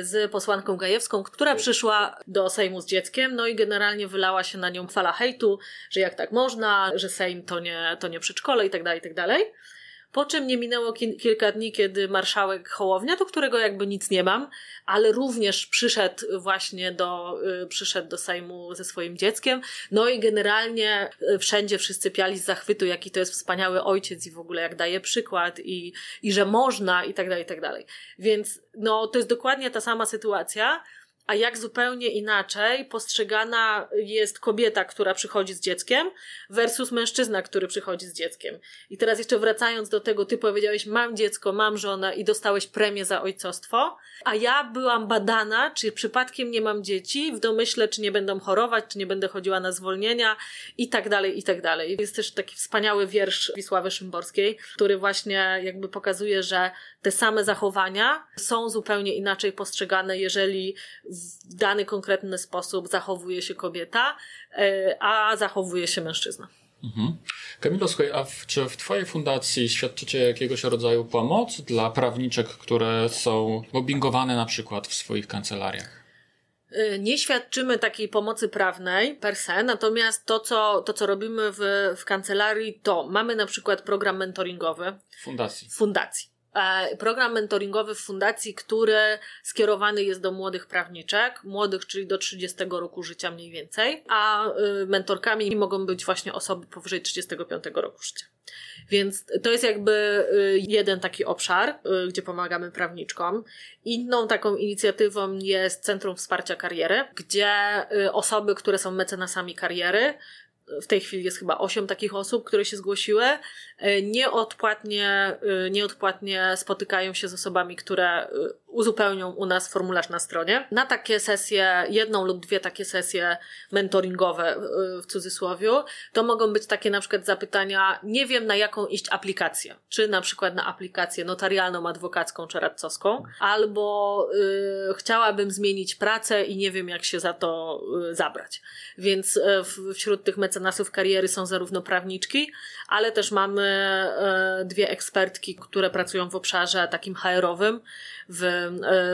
z posłanką Gajewską, która przyszła do Sejmu z dzieckiem, no i generalnie wylała się na nią fala hejtu, że jak tak można, że Sejm to nie, to nie przedszkole i tak dalej, i tak dalej. Po czym nie minęło ki kilka dni, kiedy marszałek Hołownia, do którego jakby nic nie mam, ale również przyszedł właśnie do, y, przyszedł do Sejmu ze swoim dzieckiem. No i generalnie y, wszędzie wszyscy piali z zachwytu, jaki to jest wspaniały ojciec i w ogóle jak daje przykład i, i że można i tak dalej, i tak dalej. Więc no, to jest dokładnie ta sama sytuacja a jak zupełnie inaczej postrzegana jest kobieta, która przychodzi z dzieckiem, versus mężczyzna, który przychodzi z dzieckiem. I teraz jeszcze wracając do tego, ty powiedziałeś, mam dziecko, mam żonę i dostałeś premię za ojcostwo, a ja byłam badana, czy przypadkiem nie mam dzieci, w domyśle, czy nie będą chorować, czy nie będę chodziła na zwolnienia i tak dalej, i tak dalej. Jest też taki wspaniały wiersz Wisławy Szymborskiej, który właśnie jakby pokazuje, że te same zachowania są zupełnie inaczej postrzegane, jeżeli dany konkretny sposób zachowuje się kobieta, e, a zachowuje się mężczyzna. Mhm. Kamilo, słuchaj, a w, czy w Twojej fundacji świadczycie jakiegoś rodzaju pomoc dla prawniczek, które są mobbingowane na przykład w swoich kancelariach? E, nie świadczymy takiej pomocy prawnej per se, natomiast to, co, to, co robimy w, w kancelarii, to mamy na przykład program mentoringowy. Fundacji. Fundacji. E, program mentoringowy w fundacji, który skierowany jest do młodych prawniczek, młodych, czyli do 30 roku życia mniej więcej, a y, mentorkami mogą być właśnie osoby powyżej 35 roku życia. Więc to jest jakby y, jeden taki obszar, y, gdzie pomagamy prawniczkom. Inną taką inicjatywą jest Centrum Wsparcia Kariery, gdzie osoby, które są mecenasami kariery, w tej chwili jest chyba osiem takich osób, które się zgłosiły, e, nieodpłatnie, e, nieodpłatnie spotykają się z osobami, które e, uzupełnią u nas formularz na stronie. Na takie sesje, jedną lub dwie takie sesje mentoringowe w cudzysłowie, to mogą być takie na przykład zapytania, nie wiem na jaką iść aplikację, czy na przykład na aplikację notarialną, adwokacką czy radcowską, albo y, chciałabym zmienić pracę i nie wiem jak się za to y, zabrać. Więc y, wśród tych mecenasów kariery są zarówno prawniczki, ale też mamy y, dwie ekspertki, które pracują w obszarze takim HR-owym, w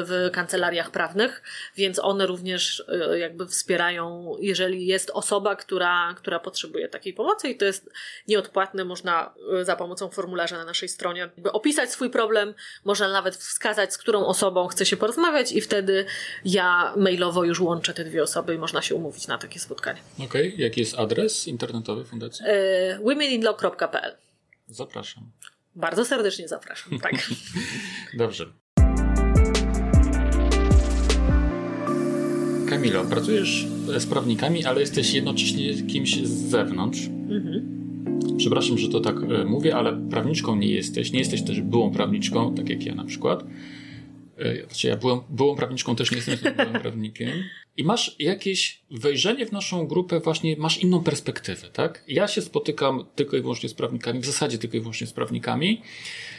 w kancelariach prawnych, więc one również e, jakby wspierają, jeżeli jest osoba, która, która potrzebuje takiej pomocy i to jest nieodpłatne, można e, za pomocą formularza na naszej stronie jakby opisać swój problem, można nawet wskazać, z którą osobą chce się porozmawiać i wtedy ja mailowo już łączę te dwie osoby i można się umówić na takie spotkanie. Okej, okay. jaki jest adres internetowy fundacji? womeninlaw.pl Zapraszam. Bardzo serdecznie zapraszam, tak. Dobrze. Kamilo, pracujesz z prawnikami, ale jesteś jednocześnie kimś z zewnątrz. Mhm. Przepraszam, że to tak e, mówię, ale prawniczką nie jesteś. Nie jesteś też byłą prawniczką, tak jak ja na przykład. E, znaczy ja byłem, byłą prawniczką, też nie jestem byłym prawnikiem. I masz jakieś wejrzenie w naszą grupę, właśnie masz inną perspektywę, tak? Ja się spotykam tylko i wyłącznie z prawnikami, w zasadzie tylko i wyłącznie z prawnikami,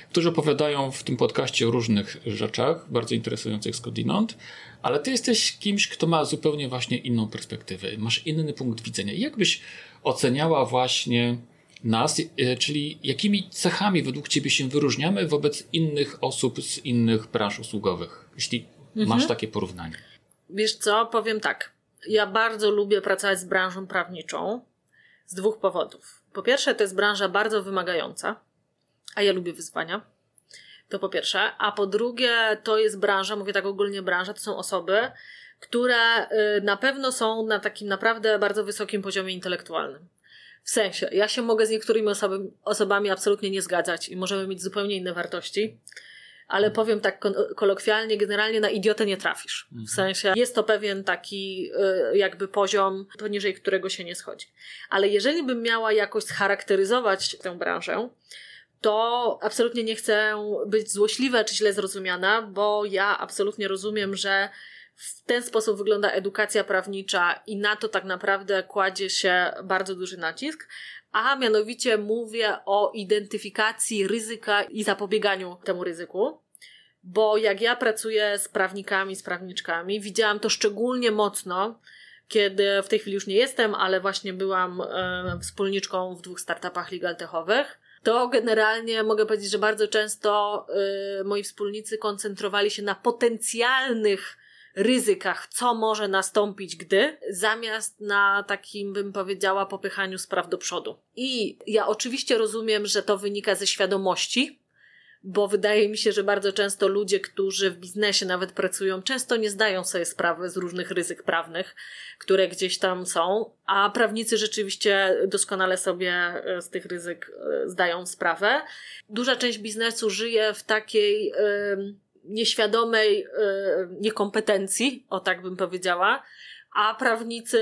którzy opowiadają w tym podcaście o różnych rzeczach, bardzo interesujących skądinąd, ale ty jesteś kimś, kto ma zupełnie właśnie inną perspektywę, masz inny punkt widzenia. I jak byś oceniała właśnie nas, e, czyli jakimi cechami według Ciebie się wyróżniamy wobec innych osób z innych branż usługowych, jeśli mhm. masz takie porównanie? Wiesz co, powiem tak. Ja bardzo lubię pracować z branżą prawniczą z dwóch powodów. Po pierwsze, to jest branża bardzo wymagająca, a ja lubię wyzwania. To po pierwsze. A po drugie, to jest branża, mówię tak ogólnie branża, to są osoby, które y, na pewno są na takim naprawdę bardzo wysokim poziomie intelektualnym. W sensie, ja się mogę z niektórymi osoby, osobami absolutnie nie zgadzać i możemy mieć zupełnie inne wartości, ale powiem tak kolokwialnie, generalnie na idiotę nie trafisz. W mhm. sensie, jest to pewien taki y, jakby poziom, poniżej którego się nie schodzi. Ale jeżeli bym miała jakoś scharakteryzować tę branżę, to absolutnie nie chcę być złośliwa czy źle zrozumiana, bo ja absolutnie rozumiem, że w ten sposób wygląda edukacja prawnicza i na to tak naprawdę kładzie się bardzo duży nacisk, a mianowicie mówię o identyfikacji ryzyka i zapobieganiu temu ryzyku. Bo jak ja pracuję z prawnikami, z prawniczkami, widziałam to szczególnie mocno, kiedy w tej chwili już nie jestem, ale właśnie byłam e, wspólniczką w dwóch startupach legal techowych. To generalnie mogę powiedzieć, że bardzo często e, moi wspólnicy koncentrowali się na potencjalnych ryzykach, co może nastąpić, gdy, zamiast na takim, bym powiedziała, popychaniu spraw do przodu. I ja oczywiście rozumiem, że to wynika ze świadomości, bo wydaje mi się, że bardzo często ludzie, którzy w biznesie nawet pracują, często nie zdają sobie sprawy z różnych ryzyk prawnych, które gdzieś tam są, a prawnicy rzeczywiście doskonale sobie e, z tych ryzyk e, zdają sprawę. Duża część biznesu żyje w takiej. Yy, nieświadomej e, niekompetencji, o tak bym powiedziała, a prawnicy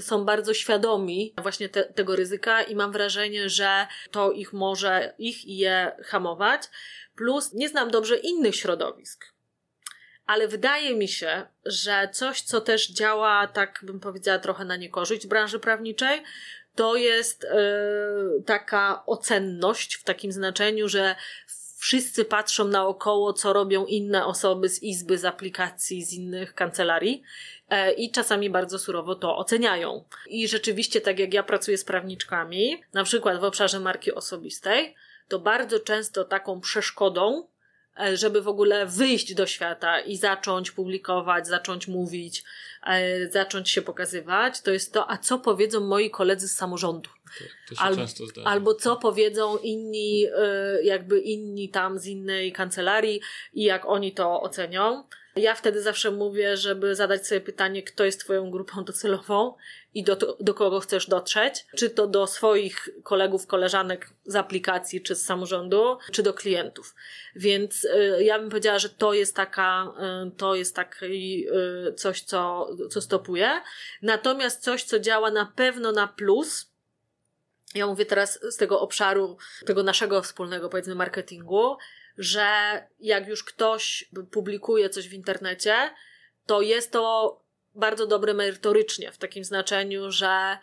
są bardzo świadomi właśnie te, tego ryzyka i mam wrażenie, że to ich może, ich i je hamować. Plus nie znam dobrze innych środowisk. Ale wydaje mi się, że coś, co też działa, tak bym powiedziała, trochę na niekorzyść branży prawniczej, to jest yy, taka ocenność w takim znaczeniu, że wszyscy patrzą naokoło, co robią inne osoby z izby, z aplikacji, z innych kancelarii e, i czasami bardzo surowo to oceniają. I rzeczywiście, tak jak ja pracuję z prawniczkami, na przykład w obszarze marki osobistej, to bardzo często taką przeszkodą E, żeby w ogóle wyjść do świata i zacząć publikować, zacząć mówić, e, zacząć się pokazywać, to jest to, a co powiedzą moi koledzy z samorządu. To, to Al, albo co powiedzą inni, e, jakby inni tam z innej kancelarii i jak oni to ocenią. Ja wtedy zawsze mówię, żeby zadać sobie pytanie, kto jest Twoją grupą docelową i do, do kogo chcesz dotrzeć. Czy to do swoich kolegów, koleżanek z aplikacji, czy z samorządu, czy do klientów. Więc y, ja bym powiedziała, że to jest taka, y, to jest taki y, coś, co, co stopuje. Natomiast coś, co działa na pewno na plus, ja mówię teraz z tego obszaru, tego naszego wspólnego, powiedzmy, marketingu, że jak już ktoś publikuje coś w internecie, to jest to bardzo dobre merytorycznie, w takim znaczeniu, że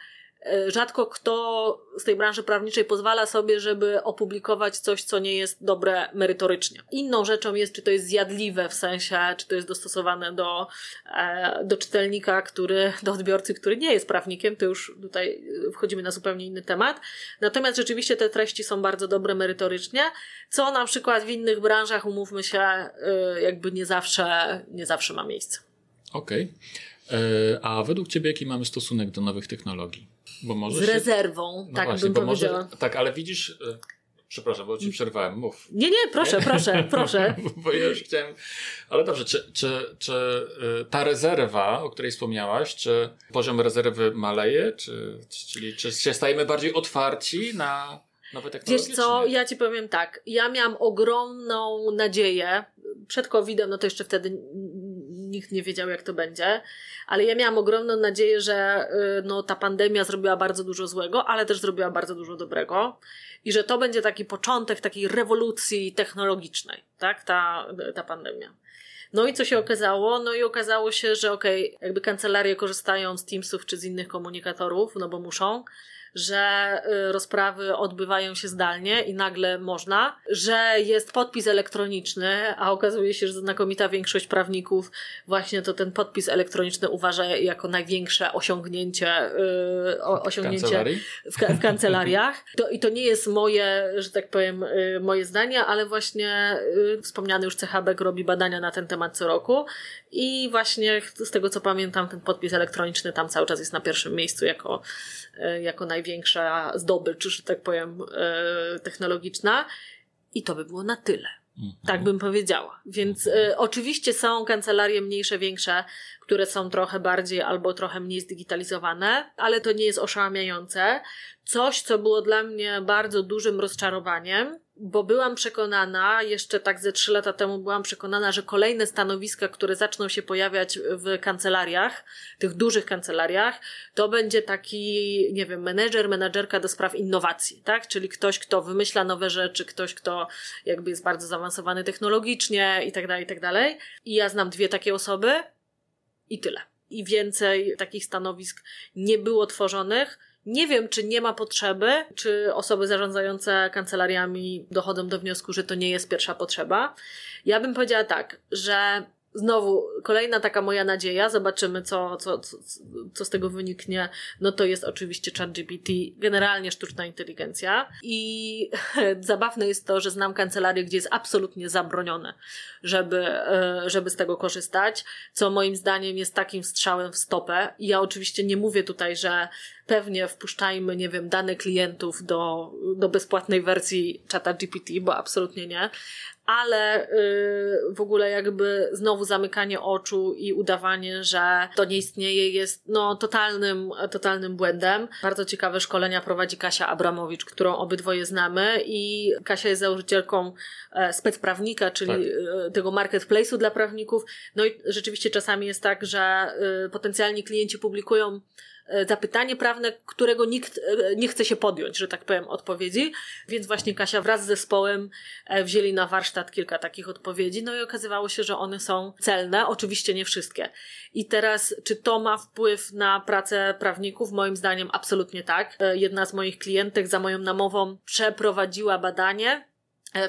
rzadko kto z tej branży prawniczej pozwala sobie, żeby opublikować coś, co nie jest dobre merytorycznie. Inną rzeczą jest, czy to jest zjadliwe w sensie, czy to jest dostosowane do, e, do czytelnika, który, do odbiorcy, który nie jest prawnikiem, to już tutaj wchodzimy na zupełnie inny temat. Natomiast rzeczywiście te treści są bardzo dobre merytorycznie, co na przykład w innych branżach, umówmy się, e, jakby nie zawsze, nie zawsze ma miejsce. Okej. Okay. A według Ciebie jaki mamy stosunek do nowych technologii? Bo może Z się... rezerwą, no tak właśnie, bym powiedziała. Może... Tak, ale widzisz, e, przepraszam, bo ci przerwałem, mów. Nie, nie, proszę, nie? proszę, proszę. bo ja już chciałem, ale dobrze, czy, czy, czy e, ta rezerwa, o której wspomniałaś, czy poziom rezerwy maleje, czy, czyli czy się stajemy bardziej otwarci na nowe technologie? Wiesz co, ja ci powiem tak, ja miałam ogromną nadzieję, przed COVID-em, no to jeszcze wtedy nikt nie wiedział, jak to będzie, ale ja miałam ogromną nadzieję, że y, no, ta pandemia zrobiła bardzo dużo złego, ale też zrobiła bardzo dużo dobrego i że to będzie taki początek takiej rewolucji technologicznej, tak, ta, ta pandemia. No i co się okazało? No i okazało się, że okej, okay, jakby kancelarie korzystają z Teamsów czy z innych komunikatorów, no bo muszą, że y, rozprawy odbywają się zdalnie i nagle można, że jest podpis elektroniczny, a okazuje się, że znakomita większość prawników właśnie to ten podpis elektroniczny uważa jako największe osiągnięcie, yy, osiągnięcie w, w, w kancelariach. To, I to nie jest moje, że tak powiem, yy, moje zdanie, ale właśnie yy, wspomniany już CHBek robi badania na ten temat co roku i właśnie z tego co pamiętam, ten podpis elektroniczny tam cały czas jest na pierwszym miejscu jako, y, jako naj największa zdobycz, że tak powiem, e, technologiczna. I to by było na tyle. Mhm. Tak bym powiedziała. Więc y, oczywiście są kancelarie mniejsze, większe, które są trochę bardziej albo trochę mniej zdigitalizowane, ale to nie jest oszałamiające. Coś, co było dla mnie bardzo dużym rozczarowaniem, bo byłam przekonana, jeszcze tak ze trzy lata temu byłam przekonana, że kolejne stanowiska, które zaczną się pojawiać w kancelariach, tych dużych kancelariach, to będzie taki, nie wiem, menedżer, menedżerka do spraw innowacji, tak? Czyli ktoś, kto wymyśla nowe rzeczy, ktoś, kto jakby jest bardzo zaawansowany technologicznie i tak dalej, i tak dalej. I ja znam dwie takie osoby i tyle. I więcej takich stanowisk nie było tworzonych nie wiem, czy nie ma potrzeby, czy osoby zarządzające kancelariami dochodzą do wniosku, że to nie jest pierwsza potrzeba. Ja bym powiedziała tak, że znowu kolejna taka moja nadzieja, zobaczymy co, co, co, co z tego wyniknie, no to jest oczywiście ChatGPT, generalnie sztuczna inteligencja. I zabawne jest to, że znam kancelarię, gdzie jest absolutnie zabronione, żeby, e, żeby z tego korzystać, co moim zdaniem jest takim strzałem w stopę. I ja oczywiście nie mówię tutaj, że pewnie wpuszczajmy, nie wiem, dane klientów do, do bezpłatnej wersji czata GPT, bo absolutnie nie, ale yy, w ogóle jakby znowu zamykanie oczu i udawanie, że to nie istnieje jest no totalnym, totalnym błędem. Bardzo ciekawe szkolenia prowadzi Kasia Abramowicz, którą obydwoje znamy i Kasia jest założycielką e, specprawnika, czyli tak. E, tego marketplace'u dla prawników. No i rzeczywiście czasami jest tak, że y, potencjalni klienci publikują E, zapytanie prawne, którego nikt e, nie chce się podjąć, że tak powiem, odpowiedzi. Więc właśnie Kasia wraz z zespołem e, wzięli na warsztat kilka takich odpowiedzi, no i okazywało się, że one są celne, oczywiście nie wszystkie. I teraz, czy to ma wpływ na pracę prawników? Moim zdaniem absolutnie tak. Jedna z moich klientek za moją namową przeprowadziła badanie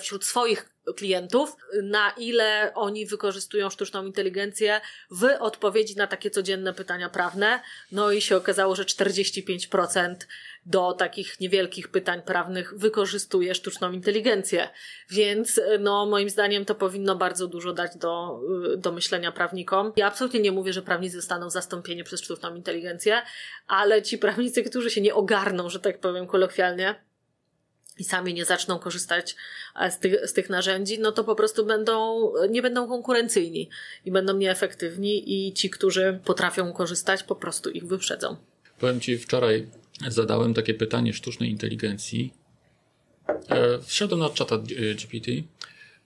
wśród swoich klientów, na ile oni wykorzystują sztuczną inteligencję w odpowiedzi na takie codzienne pytania prawne. No i się okazało, że 45% do takich niewielkich pytań prawnych wykorzystuje sztuczną inteligencję. Więc no moim zdaniem to powinno bardzo dużo dać do, do myślenia prawnikom. Ja absolutnie nie mówię, że prawnicy zostaną zastąpieni przez sztuczną inteligencję, ale ci prawnicy, którzy się nie ogarną, że tak powiem kolokwialnie, i sami nie zaczną korzystać e, z tych, z tych narzędzi, no to po prostu będą, nie będą konkurencyjni i będą nieefektywni i ci, którzy potrafią korzystać, po prostu ich wyprzedzą. Powiem Ci, wczoraj zadałem takie pytanie sztucznej inteligencji. E, wszedłem na czata GPT.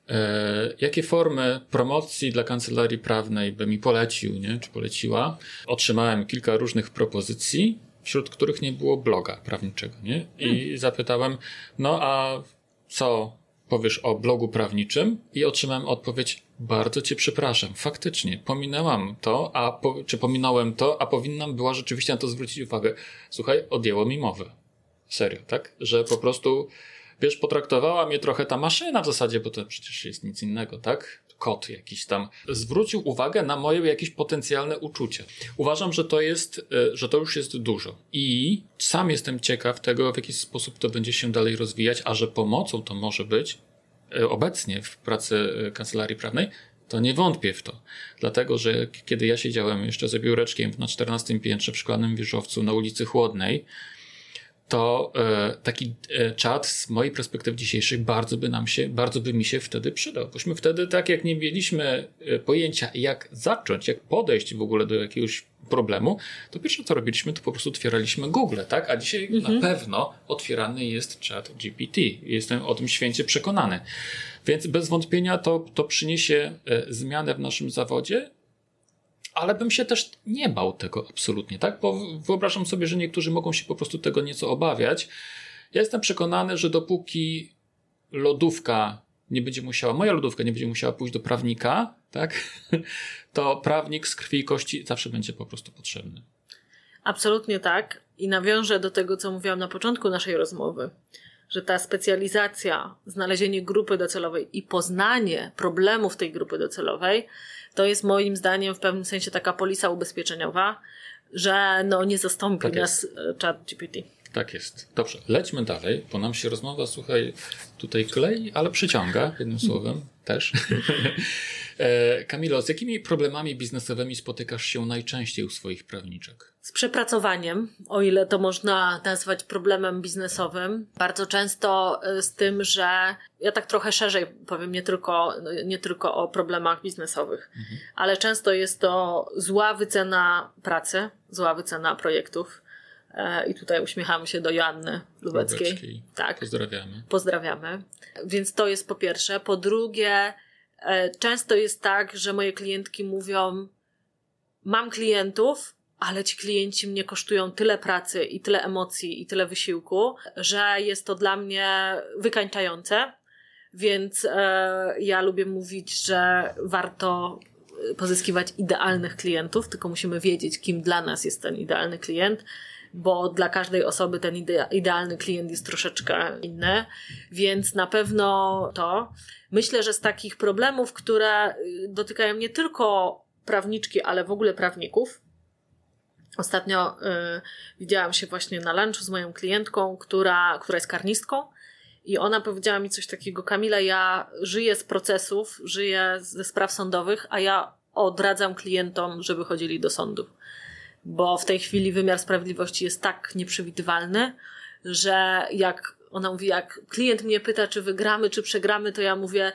E, jakie formy promocji dla kancelarii prawnej by mi polecił, nie? czy poleciła? Otrzymałem kilka różnych propozycji wśród których nie było bloga prawniczego, nie? I hmm. zapytałem, no a co powiesz o blogu prawniczym i otrzymałem odpowiedź, bardzo cię przepraszam, faktycznie, pominęłam to, a po, czy pominąłem to, a powinnam była rzeczywiście na to zwrócić uwagę. Słuchaj, odjęło mi mowę. Serio, tak? Że po prostu, wiesz, potraktowała mnie trochę ta maszyna w zasadzie, bo to przecież jest nic innego, tak? Kot jakiś tam. Zwrócił uwagę na moje jakieś potencjalne uczucia. Uważam, że to jest, e, że to już jest dużo. I sam jestem ciekaw tego, w jaki sposób to będzie się dalej rozwijać, a że pomocą to może być e, obecnie w pracy e, kancelarii prawnej, to nie wątpię w to. Dlatego, że kiedy ja siedziałem jeszcze za biureczkiem na 14 piętrze w szklanym wieżowcu na ulicy Chłodnej, to e, taki e, czat z mojej perspektywy dzisiejszej bardzo by nam się, bardzo by mi się wtedy przydał. Bośmy wtedy, tak jak nie mieliśmy e, pojęcia, jak zacząć, jak podejść w ogóle do jakiegoś problemu, to pierwsze co robiliśmy, to po prostu otwieraliśmy Google, tak? A dzisiaj mhm. na pewno otwierany jest czat GPT. Jestem o tym święcie przekonany. Więc bez wątpienia to, to przyniesie e, zmianę w naszym zawodzie, ale bym się też nie bał tego absolutnie, tak? Bo wyobrażam sobie, że niektórzy mogą się po prostu tego nieco obawiać. Ja jestem przekonany, że dopóki lodówka nie będzie musiała, moja lodówka nie będzie musiała pójść do prawnika, tak? To prawnik z krwi i kości zawsze będzie po prostu potrzebny. Absolutnie tak. I nawiążę do tego, co mówiłam na początku naszej rozmowy, że ta specjalizacja, znalezienie grupy docelowej i poznanie problemów tej grupy docelowej to jest moim zdaniem w pewnym sensie taka polisa ubezpieczeniowa, że no nie zastąpi tak nas e, chat GPT. Tak jest. Dobrze, lećmy dalej, bo nam się rozmowa, słuchaj, tutaj klei, ale przyciąga, jednym słowem też. E, Kamilo, z jakimi problemami biznesowymi spotykasz się najczęściej u swoich prawniczek? Z przepracowaniem, o ile to można nazwać problemem biznesowym. Bardzo często e, z tym, że ja tak trochę szerzej powiem, nie tylko, nie tylko o problemach biznesowych, mhm. ale często jest to zła wycena pracy, zła wycena projektów. E, I tutaj uśmiechamy się do Joanny Lubeckiej. Lubeckiej. Tak. Pozdrawiamy. Pozdrawiamy. Więc to jest po pierwsze. Po drugie, E, często jest tak, że moje klientki mówią: Mam klientów, ale ci klienci mnie kosztują tyle pracy i tyle emocji i tyle wysiłku, że jest to dla mnie wykańczające. Więc e, ja lubię mówić, że warto pozyskiwać idealnych klientów, tylko musimy wiedzieć, kim dla nas jest ten idealny klient bo dla każdej osoby ten idealny klient jest troszeczkę inny, więc na pewno to. Myślę, że z takich problemów, które y, dotykają nie tylko prawniczki, ale w ogóle prawników, Ostatnio y, widziałam się właśnie na lunchu z moją klientką, która, która jest karnistką. I ona powiedziała mi coś takiego: Kamila, ja żyję z procesów, żyję ze spraw sądowych, a ja odradzam klientom, żeby chodzili do sądów bo w tej chwili wymiar sprawiedliwości jest tak nieprzewidywalny, że jak ona mówi, jak klient mnie pyta, czy wygramy, czy przegramy, to ja mówię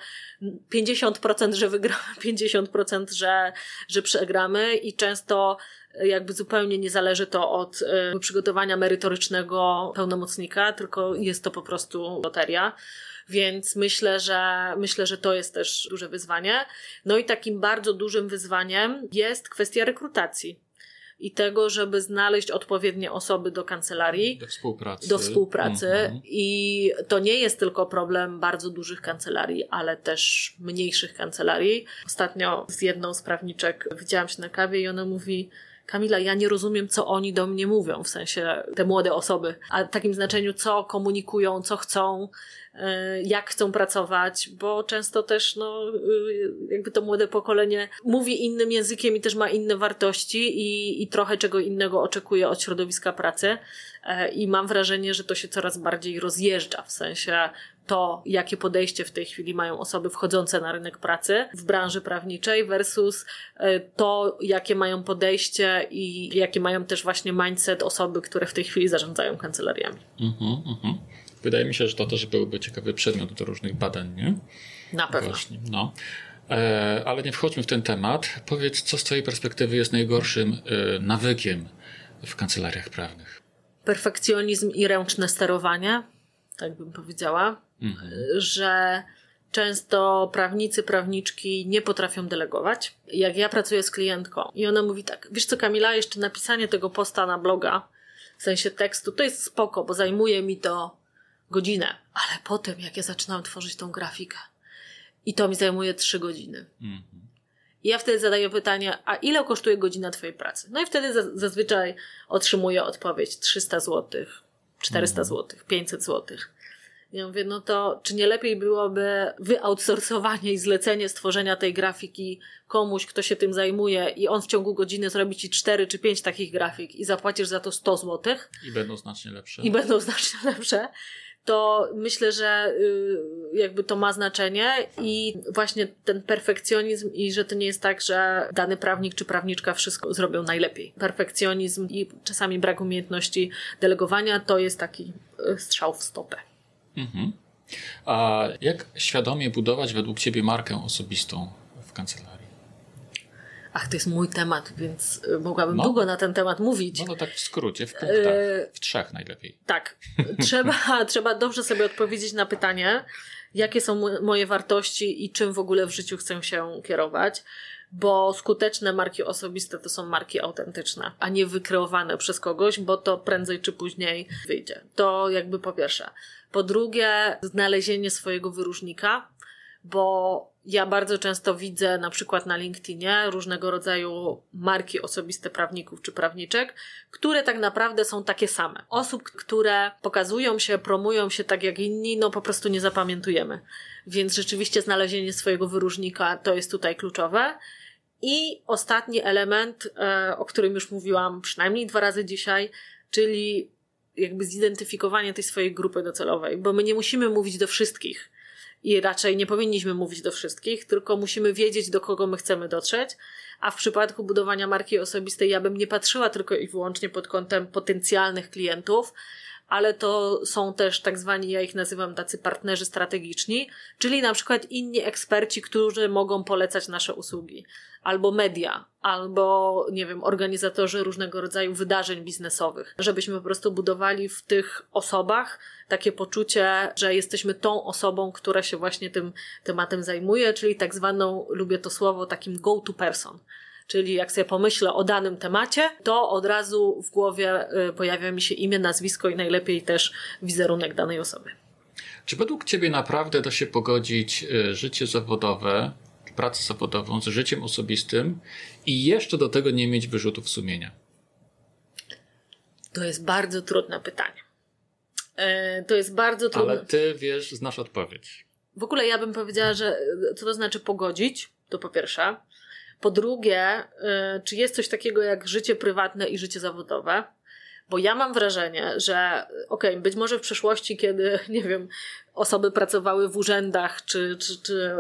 50%, że wygramy, 50%, że, że przegramy i często jakby zupełnie nie zależy to od y, przygotowania merytorycznego pełnomocnika, tylko jest to po prostu loteria. Więc myślę, że myślę, że to jest też duże wyzwanie. No i takim bardzo dużym wyzwaniem jest kwestia rekrutacji i tego, żeby znaleźć odpowiednie osoby do kancelarii. Do współpracy. Do współpracy. Mhm. I to nie jest tylko problem bardzo dużych kancelarii, ale też mniejszych kancelarii. Ostatnio z jedną z prawniczek widziałam się na kawie i ona mówi, Kamila, ja nie rozumiem, co oni do mnie mówią, w sensie te młode osoby, a w takim znaczeniu, co komunikują, co chcą, E, jak chcą pracować, bo często też no, y, jakby to młode pokolenie mówi innym językiem i też ma inne wartości i, i trochę czego innego oczekuje od środowiska pracy. E, I mam wrażenie, że to się coraz bardziej rozjeżdża, w sensie to, jakie podejście w tej chwili mają osoby wchodzące na rynek pracy w branży prawniczej versus e, to, jakie mają podejście i jakie mają też właśnie mindset osoby, które w tej chwili zarządzają kancelariami. Mhm, mhm. Wydaje mi się, że to też byłby ciekawy przedmiot do różnych badań, nie? Na pewno. Właśnie, no. E, ale nie wchodźmy w ten temat. Powiedz, co z Twojej perspektywy jest najgorszym e, nawykiem w kancelariach prawnych? Perfekcjonizm i ręczne sterowanie, tak bym powiedziała, mhm. że często prawnicy, prawniczki nie potrafią delegować. Jak ja pracuję z klientką i ona mówi tak, wiesz co Kamila, jeszcze napisanie tego posta na bloga, w sensie tekstu, to jest spoko, bo zajmuje mi to godzinę. Ale potem, jak ja zaczynam tworzyć tą grafikę, i to mi zajmuje trzy godziny. Mhm. I ja wtedy zadaję pytanie, a ile kosztuje godzina Twojej pracy? No i wtedy zazwyczaj otrzymuję odpowiedź 300 zł, 400 zł, 500 zł. Ja mówię, no to czy nie lepiej byłoby wyoutsourcowanie i zlecenie stworzenia tej grafiki komuś, kto się tym zajmuje i on w ciągu godziny zrobi ci 4 czy 5 takich grafik i zapłacisz za to 100 zł. I będą znacznie lepsze. I będą znacznie lepsze to myślę, że y, jakby to ma znaczenie i właśnie ten perfekcjonizm i że to nie jest tak, że dany prawnik czy prawniczka wszystko zrobią najlepiej. Perfekcjonizm i czasami brak umiejętności delegowania to jest taki y, strzał w stopę. Mhm. A jak świadomie budować według Ciebie markę osobistą w kancelarii? Ach, to jest mój temat, więc y, mogłabym no. długo na ten temat mówić. No, no tak w skrócie, w punktach, e... w trzech najlepiej. Tak. trzeba, trzeba dobrze sobie odpowiedzieć na pytanie, jakie są moje wartości i czym w ogóle w życiu chcę się kierować bo skuteczne marki osobiste to są marki autentyczne, a nie wykreowane przez kogoś, bo to prędzej czy później wyjdzie. To jakby po pierwsze. Po drugie, znalezienie swojego wyróżnika, bo ja bardzo często widzę na przykład na LinkedInie różnego rodzaju marki osobiste prawników czy prawniczek, które tak naprawdę są takie same. Osób, które pokazują się, promują się tak jak inni, no po prostu nie zapamiętujemy. Więc rzeczywiście znalezienie swojego wyróżnika to jest tutaj kluczowe. I ostatni element, e, o którym już mówiłam przynajmniej dwa razy dzisiaj, czyli jakby zidentyfikowanie tej swojej grupy docelowej, bo my nie musimy mówić do wszystkich i raczej nie powinniśmy mówić do wszystkich, tylko musimy wiedzieć, do kogo my chcemy dotrzeć. A w przypadku budowania marki osobistej, ja bym nie patrzyła tylko i wyłącznie pod kątem potencjalnych klientów, ale to są też tak zwani, ja ich nazywam tacy partnerzy strategiczni, czyli na przykład inni eksperci, którzy mogą polecać nasze usługi, albo media, albo, nie wiem, organizatorzy różnego rodzaju wydarzeń biznesowych, żebyśmy po prostu budowali w tych osobach takie poczucie, że jesteśmy tą osobą, która się właśnie tym tematem zajmuje, czyli tak zwaną, lubię to słowo, takim go-to person. Czyli jak sobie pomyślę o danym temacie, to od razu w głowie y, pojawia mi się imię, nazwisko i najlepiej też wizerunek danej osoby. Czy według Ciebie naprawdę da się pogodzić y, życie zawodowe, pracę zawodową z życiem osobistym i jeszcze do tego nie mieć wyrzutów sumienia? To jest bardzo trudne pytanie. E, to jest bardzo trudne. Ale ty wiesz, znasz odpowiedź. W ogóle ja bym powiedziała, że e, co to znaczy pogodzić, to po pierwsze. Po drugie, e, czy jest coś takiego jak życie prywatne i życie zawodowe? Bo ja mam wrażenie, że okej, okay, być może w przeszłości, kiedy, nie wiem, osoby pracowały w urzędach, czy, czy, czy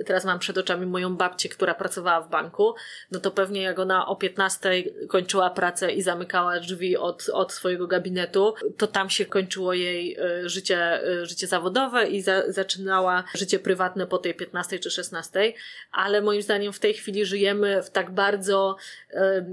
y, teraz mam przed oczami moją babcię, która pracowała w banku, no to pewnie jak ona o 15 kończyła pracę i zamykała drzwi od, od swojego gabinetu, to tam się kończyło jej y, życie, y, życie zawodowe i za, zaczynała życie prywatne po tej 15 czy 16, ale moim zdaniem w tej chwili żyjemy w tak bardzo,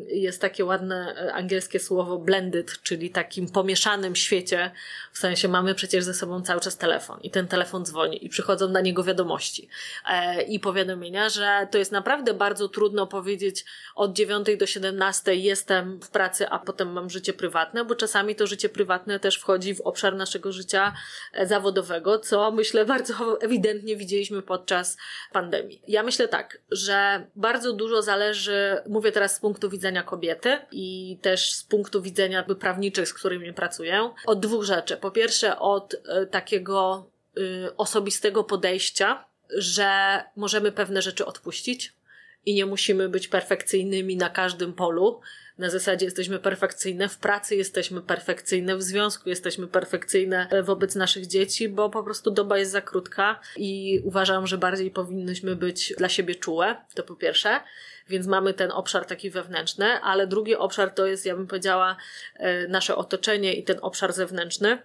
jest takie ładne angielskie słowo blended, czyli takim pomieszanym świecie, w sensie mamy przecież ze sobą cały czas telefon, telefon i ten telefon dzwoni i przychodzą na niego wiadomości e, i powiadomienia, że to jest naprawdę bardzo trudno powiedzieć od 9 do 17 jestem w pracy, a potem mam życie prywatne, bo czasami to życie prywatne też wchodzi w obszar naszego życia e, zawodowego, co myślę bardzo ewidentnie widzieliśmy podczas pandemii. Ja myślę tak, że bardzo dużo zależy, mówię teraz z punktu widzenia kobiety i też z punktu widzenia prawniczych, z którymi pracuję, od dwóch rzeczy. Po pierwsze od e, takiego osobistego podejścia, że możemy pewne rzeczy odpuścić i nie musimy być perfekcyjnymi na każdym polu. Na zasadzie jesteśmy perfekcyjne w pracy, jesteśmy perfekcyjne w związku, jesteśmy perfekcyjne wobec naszych dzieci, bo po prostu doba jest za krótka i uważam, że bardziej powinnyśmy być dla siebie czułe. To po pierwsze. Więc mamy ten obszar taki wewnętrzny, ale drugi obszar to jest, ja bym powiedziała, y, nasze otoczenie i ten obszar zewnętrzny,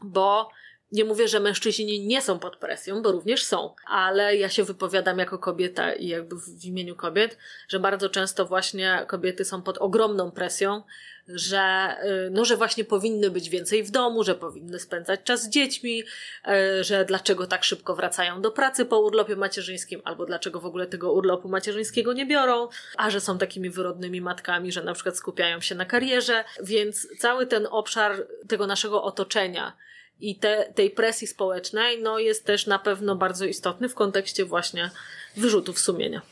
bo nie mówię, że mężczyźni nie są pod presją, bo również są, ale ja się wypowiadam jako kobieta i jakby w imieniu kobiet, że bardzo często właśnie kobiety są pod ogromną presją, że, y, no, że właśnie powinny być więcej w domu, że powinny spędzać czas z dziećmi, y, że dlaczego tak szybko wracają do pracy po urlopie macierzyńskim, albo dlaczego w ogóle tego urlopu macierzyńskiego nie biorą, a że są takimi wyrodnymi matkami, że na przykład skupiają się na karierze, więc cały ten obszar tego naszego otoczenia, i te, tej presji społecznej, no jest też na pewno bardzo istotny w kontekście właśnie wyrzutów sumienia.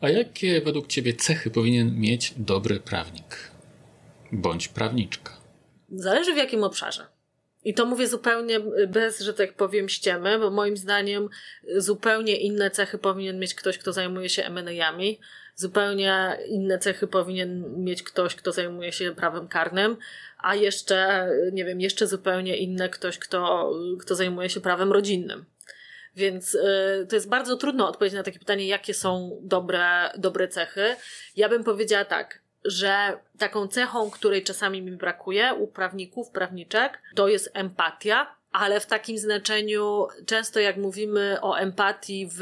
A jakie według Ciebie cechy powinien mieć dobry prawnik bądź prawniczka? Zależy w jakim obszarze. I to mówię zupełnie bez, że tak powiem, ściemy, bo moim zdaniem zupełnie inne cechy powinien mieć ktoś, kto zajmuje się M&A-ami, zupełnie inne cechy powinien mieć ktoś, kto zajmuje się prawem karnym, a jeszcze, nie wiem, jeszcze zupełnie inne ktoś, kto, kto zajmuje się prawem rodzinnym. Więc y, to jest bardzo trudno odpowiedzieć na takie pytanie, jakie są dobre, dobre cechy. Ja bym powiedziała tak, że taką cechą, której czasami mi brakuje u prawników, prawniczek, to jest empatia, ale w takim znaczeniu często jak mówimy o empatii w,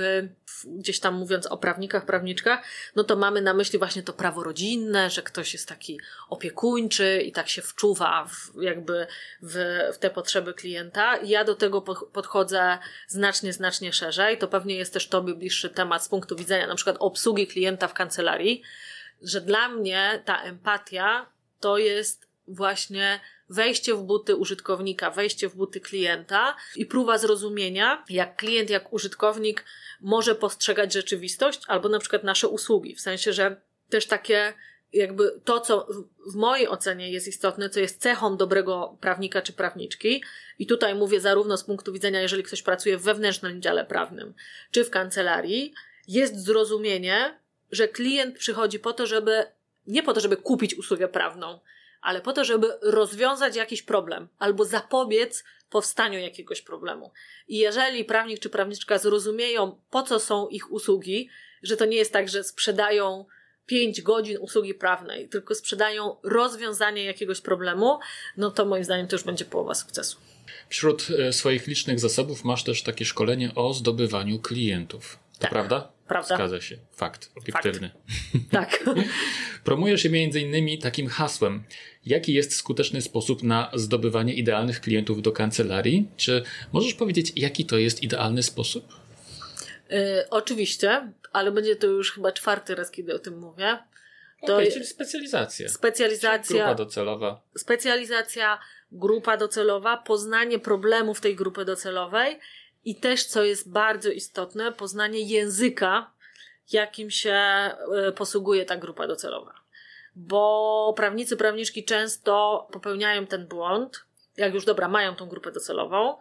w, gdzieś tam mówiąc o prawnikach, prawniczkach, no to mamy na myśli właśnie to prawo rodzinne, że ktoś jest taki opiekuńczy i tak się wczuwa w, jakby w, w te potrzeby klienta. Ja do tego podchodzę znacznie, znacznie szerzej. To pewnie jest też Tobie bliższy temat z punktu widzenia na przykład obsługi klienta w kancelarii, że dla mnie ta empatia to jest właśnie wejście w buty użytkownika, wejście w buty klienta i próba zrozumienia, jak klient, jak użytkownik może postrzegać rzeczywistość albo na przykład nasze usługi. W sensie, że też takie jakby to, co w mojej ocenie jest istotne, co jest cechą dobrego prawnika czy prawniczki, i tutaj mówię zarówno z punktu widzenia, jeżeli ktoś pracuje w wewnętrznym dziale prawnym, czy w kancelarii, jest zrozumienie, że klient przychodzi po to, żeby nie po to, żeby kupić usługę prawną, ale po to, żeby rozwiązać jakiś problem albo zapobiec powstaniu jakiegoś problemu. I jeżeli prawnik czy prawniczka zrozumieją, po co są ich usługi, że to nie jest tak, że sprzedają 5 godzin usługi prawnej, tylko sprzedają rozwiązanie jakiegoś problemu, no to moim zdaniem to już będzie połowa sukcesu. Wśród e, swoich licznych zasobów masz też takie szkolenie o zdobywaniu klientów. To tak. prawda? Prawda. Zgadza się. Fakt. Obiektywny. Fakt. Tak. Promujesz się między innymi takim hasłem. Jaki jest skuteczny sposób na zdobywanie idealnych klientów do kancelarii? Czy możesz powiedzieć, jaki to jest idealny sposób? Yy, oczywiście, ale będzie to już chyba czwarty raz, kiedy o tym mówię. To okay, czyli specjalizacja. Specjalizacja. Grupa docelowa. Specjalizacja, grupa docelowa, poznanie problemów tej grupy docelowej i też, co jest bardzo istotne, poznanie języka, jakim się e, posługuje ta grupa docelowa. Bo prawnicy, prawniczki często popełniają ten błąd, jak już dobra, mają tą grupę docelową,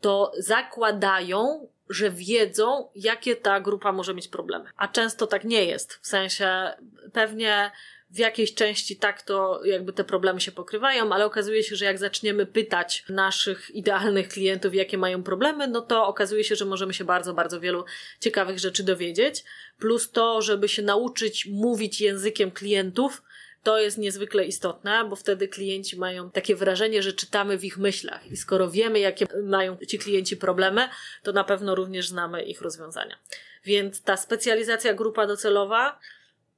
to zakładają, że wiedzą, jakie ta grupa może mieć problemy. A często tak nie jest. W sensie pewnie w jakiejś części tak to jakby te problemy się pokrywają, ale okazuje się, że jak zaczniemy pytać naszych idealnych klientów, jakie mają problemy, no to okazuje się, że możemy się bardzo, bardzo wielu ciekawych rzeczy dowiedzieć. Plus to, żeby się nauczyć mówić językiem klientów, to jest niezwykle istotne, bo wtedy klienci mają takie wrażenie, że czytamy w ich myślach. I skoro wiemy, jakie mają ci klienci problemy, to na pewno również znamy ich rozwiązania. Więc ta specjalizacja grupa docelowa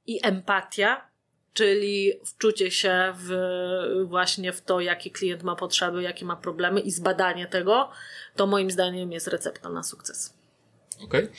i empatia czyli wczucie się w, właśnie w to, jaki klient ma potrzeby, jakie ma problemy i zbadanie tego, to moim zdaniem jest recepta na sukces. Okay.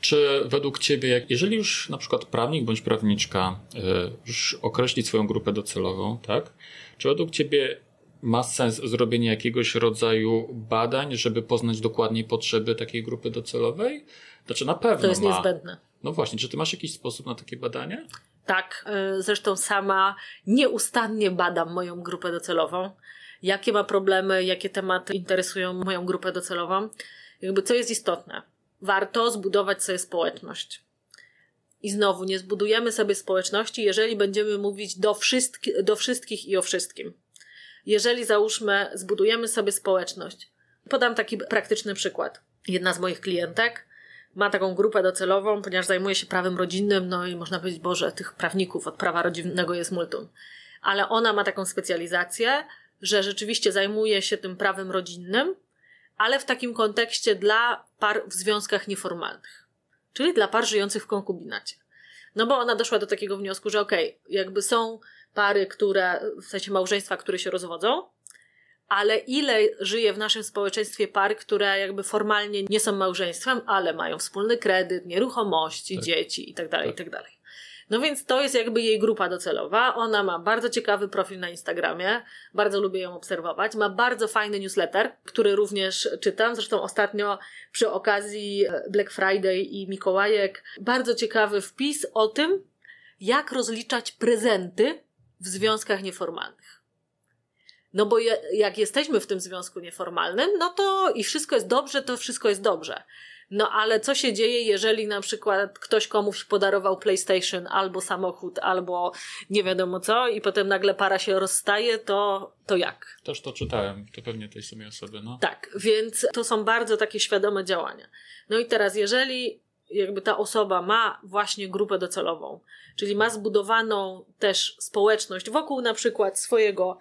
Czy według Ciebie, jeżeli już na przykład prawnik bądź prawniczka y, już określi swoją grupę docelową, tak? Czy według Ciebie ma sens zrobienie jakiegoś rodzaju badań, żeby poznać dokładniej potrzeby takiej grupy docelowej? Znaczy na pewno To jest ma. niezbędne. No właśnie, czy ty masz jakiś sposób na takie badania? Tak, y, zresztą sama nieustannie badam moją grupę docelową. Jakie ma problemy, jakie tematy interesują moją grupę docelową. Jakby co jest istotne. Warto zbudować sobie społeczność. I znowu, nie zbudujemy sobie społeczności, jeżeli będziemy mówić do, wszystki, do wszystkich i o wszystkim. Jeżeli załóżmy, zbudujemy sobie społeczność. Podam taki praktyczny przykład. Jedna z moich klientek ma taką grupę docelową, ponieważ zajmuje się prawem rodzinnym, no i można powiedzieć, Boże, tych prawników od prawa rodzinnego jest multum. Ale ona ma taką specjalizację, że rzeczywiście zajmuje się tym prawem rodzinnym, ale w takim kontekście dla par w związkach nieformalnych. Czyli dla par żyjących w konkubinacie. No bo ona doszła do takiego wniosku, że okej, okay, jakby są pary, które, w sensie małżeństwa, które się rozwodzą, ale ile żyje w naszym społeczeństwie par, które jakby formalnie nie są małżeństwem, ale mają wspólny kredyt, nieruchomości, tak. dzieci itd., tak. itd. Tak No więc to jest jakby jej grupa docelowa. Ona ma bardzo ciekawy profil na Instagramie, bardzo lubię ją obserwować. Ma bardzo fajny newsletter, który również czytam. Zresztą ostatnio przy okazji Black Friday i Mikołajek bardzo ciekawy wpis o tym, jak rozliczać prezenty w związkach nieformalnych. No bo je, jak jesteśmy w tym związku nieformalnym, no to i wszystko jest dobrze, to wszystko jest dobrze. No ale co się dzieje, jeżeli na przykład ktoś komuś podarował PlayStation albo samochód, albo nie wiadomo co, i potem nagle para się rozstaje, to, to jak? Też to czytałem, to pewnie tej samej osoby, no. Tak, więc to są bardzo takie świadome działania. No i teraz, jeżeli jakby ta osoba ma właśnie grupę docelową, czyli ma zbudowaną też społeczność wokół na przykład swojego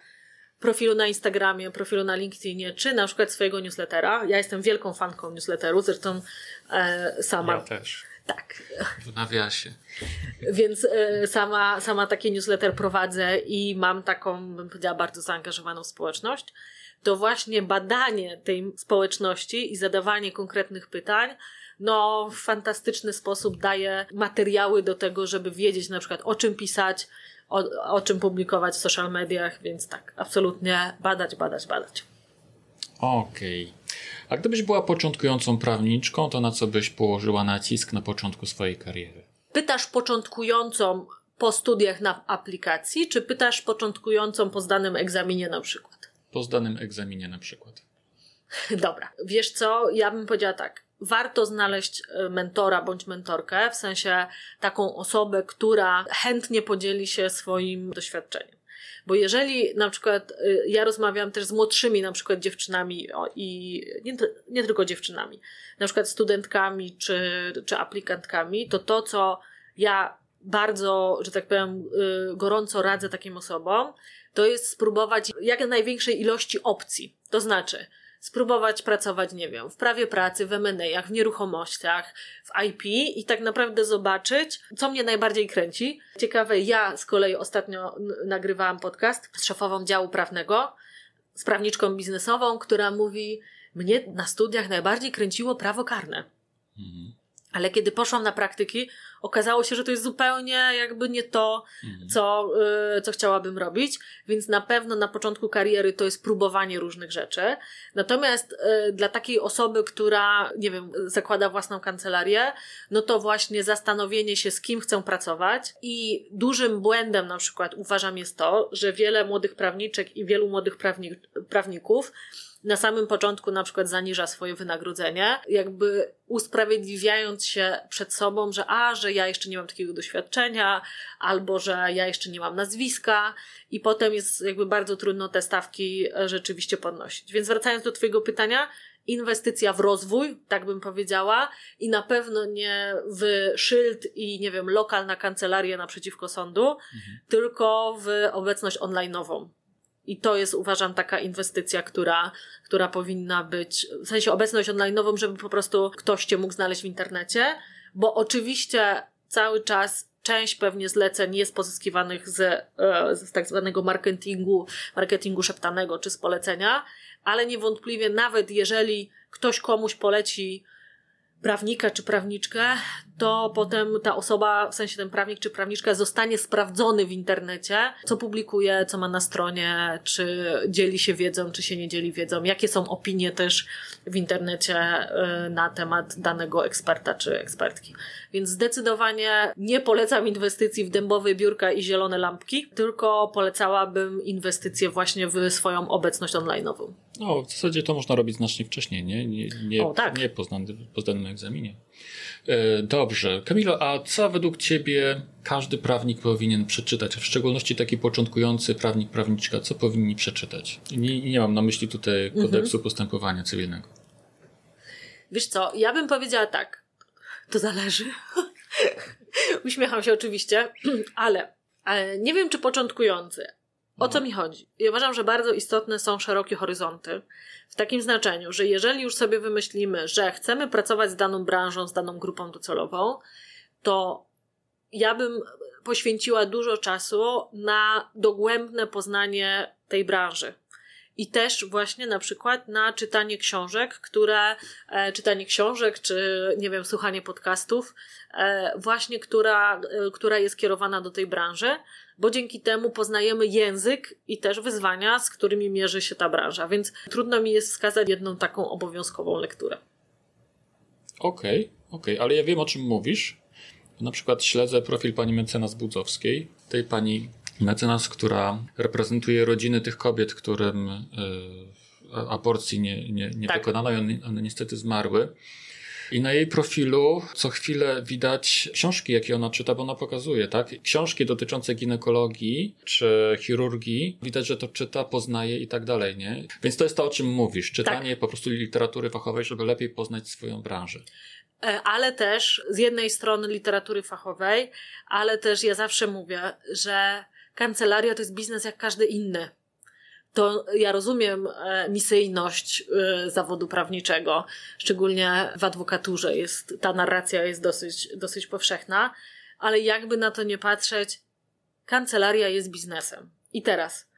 profilu na Instagramie, profilu na LinkedInie, czy na przykład swojego newslettera. Ja jestem wielką fanką newsletteru, zresztą e, sama. Ja też. Tak. W nawiasie. Więc e, sama, sama taki newsletter prowadzę i mam taką, bym powiedziała, bardzo zaangażowaną społeczność. To właśnie badanie tej społeczności i zadawanie konkretnych pytań no, w fantastyczny sposób daje materiały do tego, żeby wiedzieć na przykład o czym pisać, o, o czym publikować w social mediach, więc tak, absolutnie badać, badać, badać. Okej. Okay. A gdybyś była początkującą prawniczką, to na co byś położyła nacisk na początku swojej kariery? Pytasz początkującą po studiach na aplikacji, czy pytasz początkującą po zdanym egzaminie na przykład? Po zdanym egzaminie na przykład. Dobra. Wiesz co? Ja bym powiedziała tak warto znaleźć e, mentora bądź mentorkę, w sensie taką osobę, która chętnie podzieli się swoim doświadczeniem. Bo jeżeli na przykład e, ja rozmawiam też z młodszymi na przykład dziewczynami i nie, nie tylko dziewczynami, na przykład studentkami czy, czy aplikantkami, to to, co ja bardzo, że tak powiem, e, gorąco radzę takim osobom, to jest spróbować jak największej ilości opcji. To znaczy, spróbować pracować, nie wiem, w prawie pracy, w M&A, w nieruchomościach, w IP i tak naprawdę zobaczyć, co mnie najbardziej kręci. Ciekawe, ja z kolei ostatnio nagrywałam podcast z szefową działu prawnego, z prawniczką biznesową, która mówi, mnie na studiach najbardziej kręciło prawo karne. Mhm. Ale kiedy poszłam na praktyki, okazało się, że to jest zupełnie jakby nie to, mhm. co, yy, co chciałabym robić, więc na pewno na początku kariery to jest próbowanie różnych rzeczy. Natomiast yy, dla takiej osoby, która, nie wiem, zakłada własną kancelarię, no to właśnie zastanowienie się, z kim chcą pracować i dużym błędem na przykład uważam jest to, że wiele młodych prawniczek i wielu młodych prawni prawników na samym początku na przykład zaniża swoje wynagrodzenie, jakby usprawiedliwiając się przed sobą, że a, że ja jeszcze nie mam takiego doświadczenia, albo że ja jeszcze nie mam nazwiska i potem jest jakby bardzo trudno te stawki rzeczywiście podnosić. Więc wracając do Twojego pytania, inwestycja w rozwój, tak bym powiedziała, i na pewno nie w szyld i nie wiem, lokal na kancelarię naprzeciwko sądu, mhm. tylko w obecność online'ową. I to jest, uważam, taka inwestycja, która, która powinna być, w sensie obecność online'ową, żeby po prostu ktoś cię mógł znaleźć w internecie, bo oczywiście cały czas część pewnie zleceń jest pozyskiwanych z, e, z tak zwanego marketingu, marketingu szeptanego czy z polecenia, ale niewątpliwie nawet jeżeli ktoś komuś poleci prawnika czy prawniczkę, to potem ta osoba, w sensie ten prawnik czy prawniczka zostanie sprawdzony w internecie, co publikuje, co ma na stronie, czy dzieli się wiedzą, czy się nie dzieli wiedzą, jakie są opinie też w internecie y, na temat danego eksperta czy ekspertki. Więc zdecydowanie nie polecam inwestycji w dębowe biurka i zielone lampki, tylko polecałabym inwestycje właśnie w swoją obecność online'ową. No, w zasadzie to można robić znacznie wcześniej, nie? Nie, nie, o, tak. nie po, po zdanym egzaminie. E, dobrze. Kamilo, a co według Ciebie każdy prawnik powinien przeczytać, w szczególności taki początkujący prawnik, prawniczka, co powinni przeczytać? Nie, nie mam na myśli tutaj kodeksu mhm. postępowania cywilnego. Wiesz co, ja bym powiedziała tak. To zależy. Uśmiecham się oczywiście, ale, ale nie wiem, czy początkujący, o co mi chodzi? I uważam, że bardzo istotne są szerokie horyzonty. W takim znaczeniu, że jeżeli już sobie wymyślimy, że chcemy pracować z daną branżą, z daną grupą docelową, to ja bym poświęciła dużo czasu na dogłębne poznanie tej branży. i też właśnie na przykład na czytanie książek, które, e, czytanie książek, czy nie wiem, słuchanie podcastów, e, właśnie która, e, która jest kierowana do tej branży, bo dzięki temu poznajemy język i też wyzwania, z którymi mierzy się ta branża, więc trudno mi jest wskazać jedną taką obowiązkową lekturę. Okej, okay, okej, okay. ale ja wiem o czym mówisz. Na przykład śledzę profil pani mecenas Budzowskiej, tej pani mecenas, która reprezentuje rodziny tych kobiet, którym y, aborcji nie, nie, nie tak. dokonano i one, one niestety zmarły. I na jej profilu co chwilę widać książki, jakie ona czyta, bo ona pokazuje, tak? Książki dotyczące ginekologii czy chirurgii, widać, że to czyta, poznaje i tak dalej, nie? Więc to jest to, o czym mówisz. Czytanie tak. po prostu literatury fachowej, żeby lepiej poznać swoją branżę e, ale też z jednej strony literatury fachowej, ale też ja zawsze mówię, że kancelaria to jest biznes jak każdy inny. To ja rozumiem e, misyjność e, zawodu prawniczego, szczególnie w adwokaturze jest, ta narracja jest dosyć, dosyć powszechna, ale jakby na to nie patrzeć, kancelaria jest biznesem. I teraz,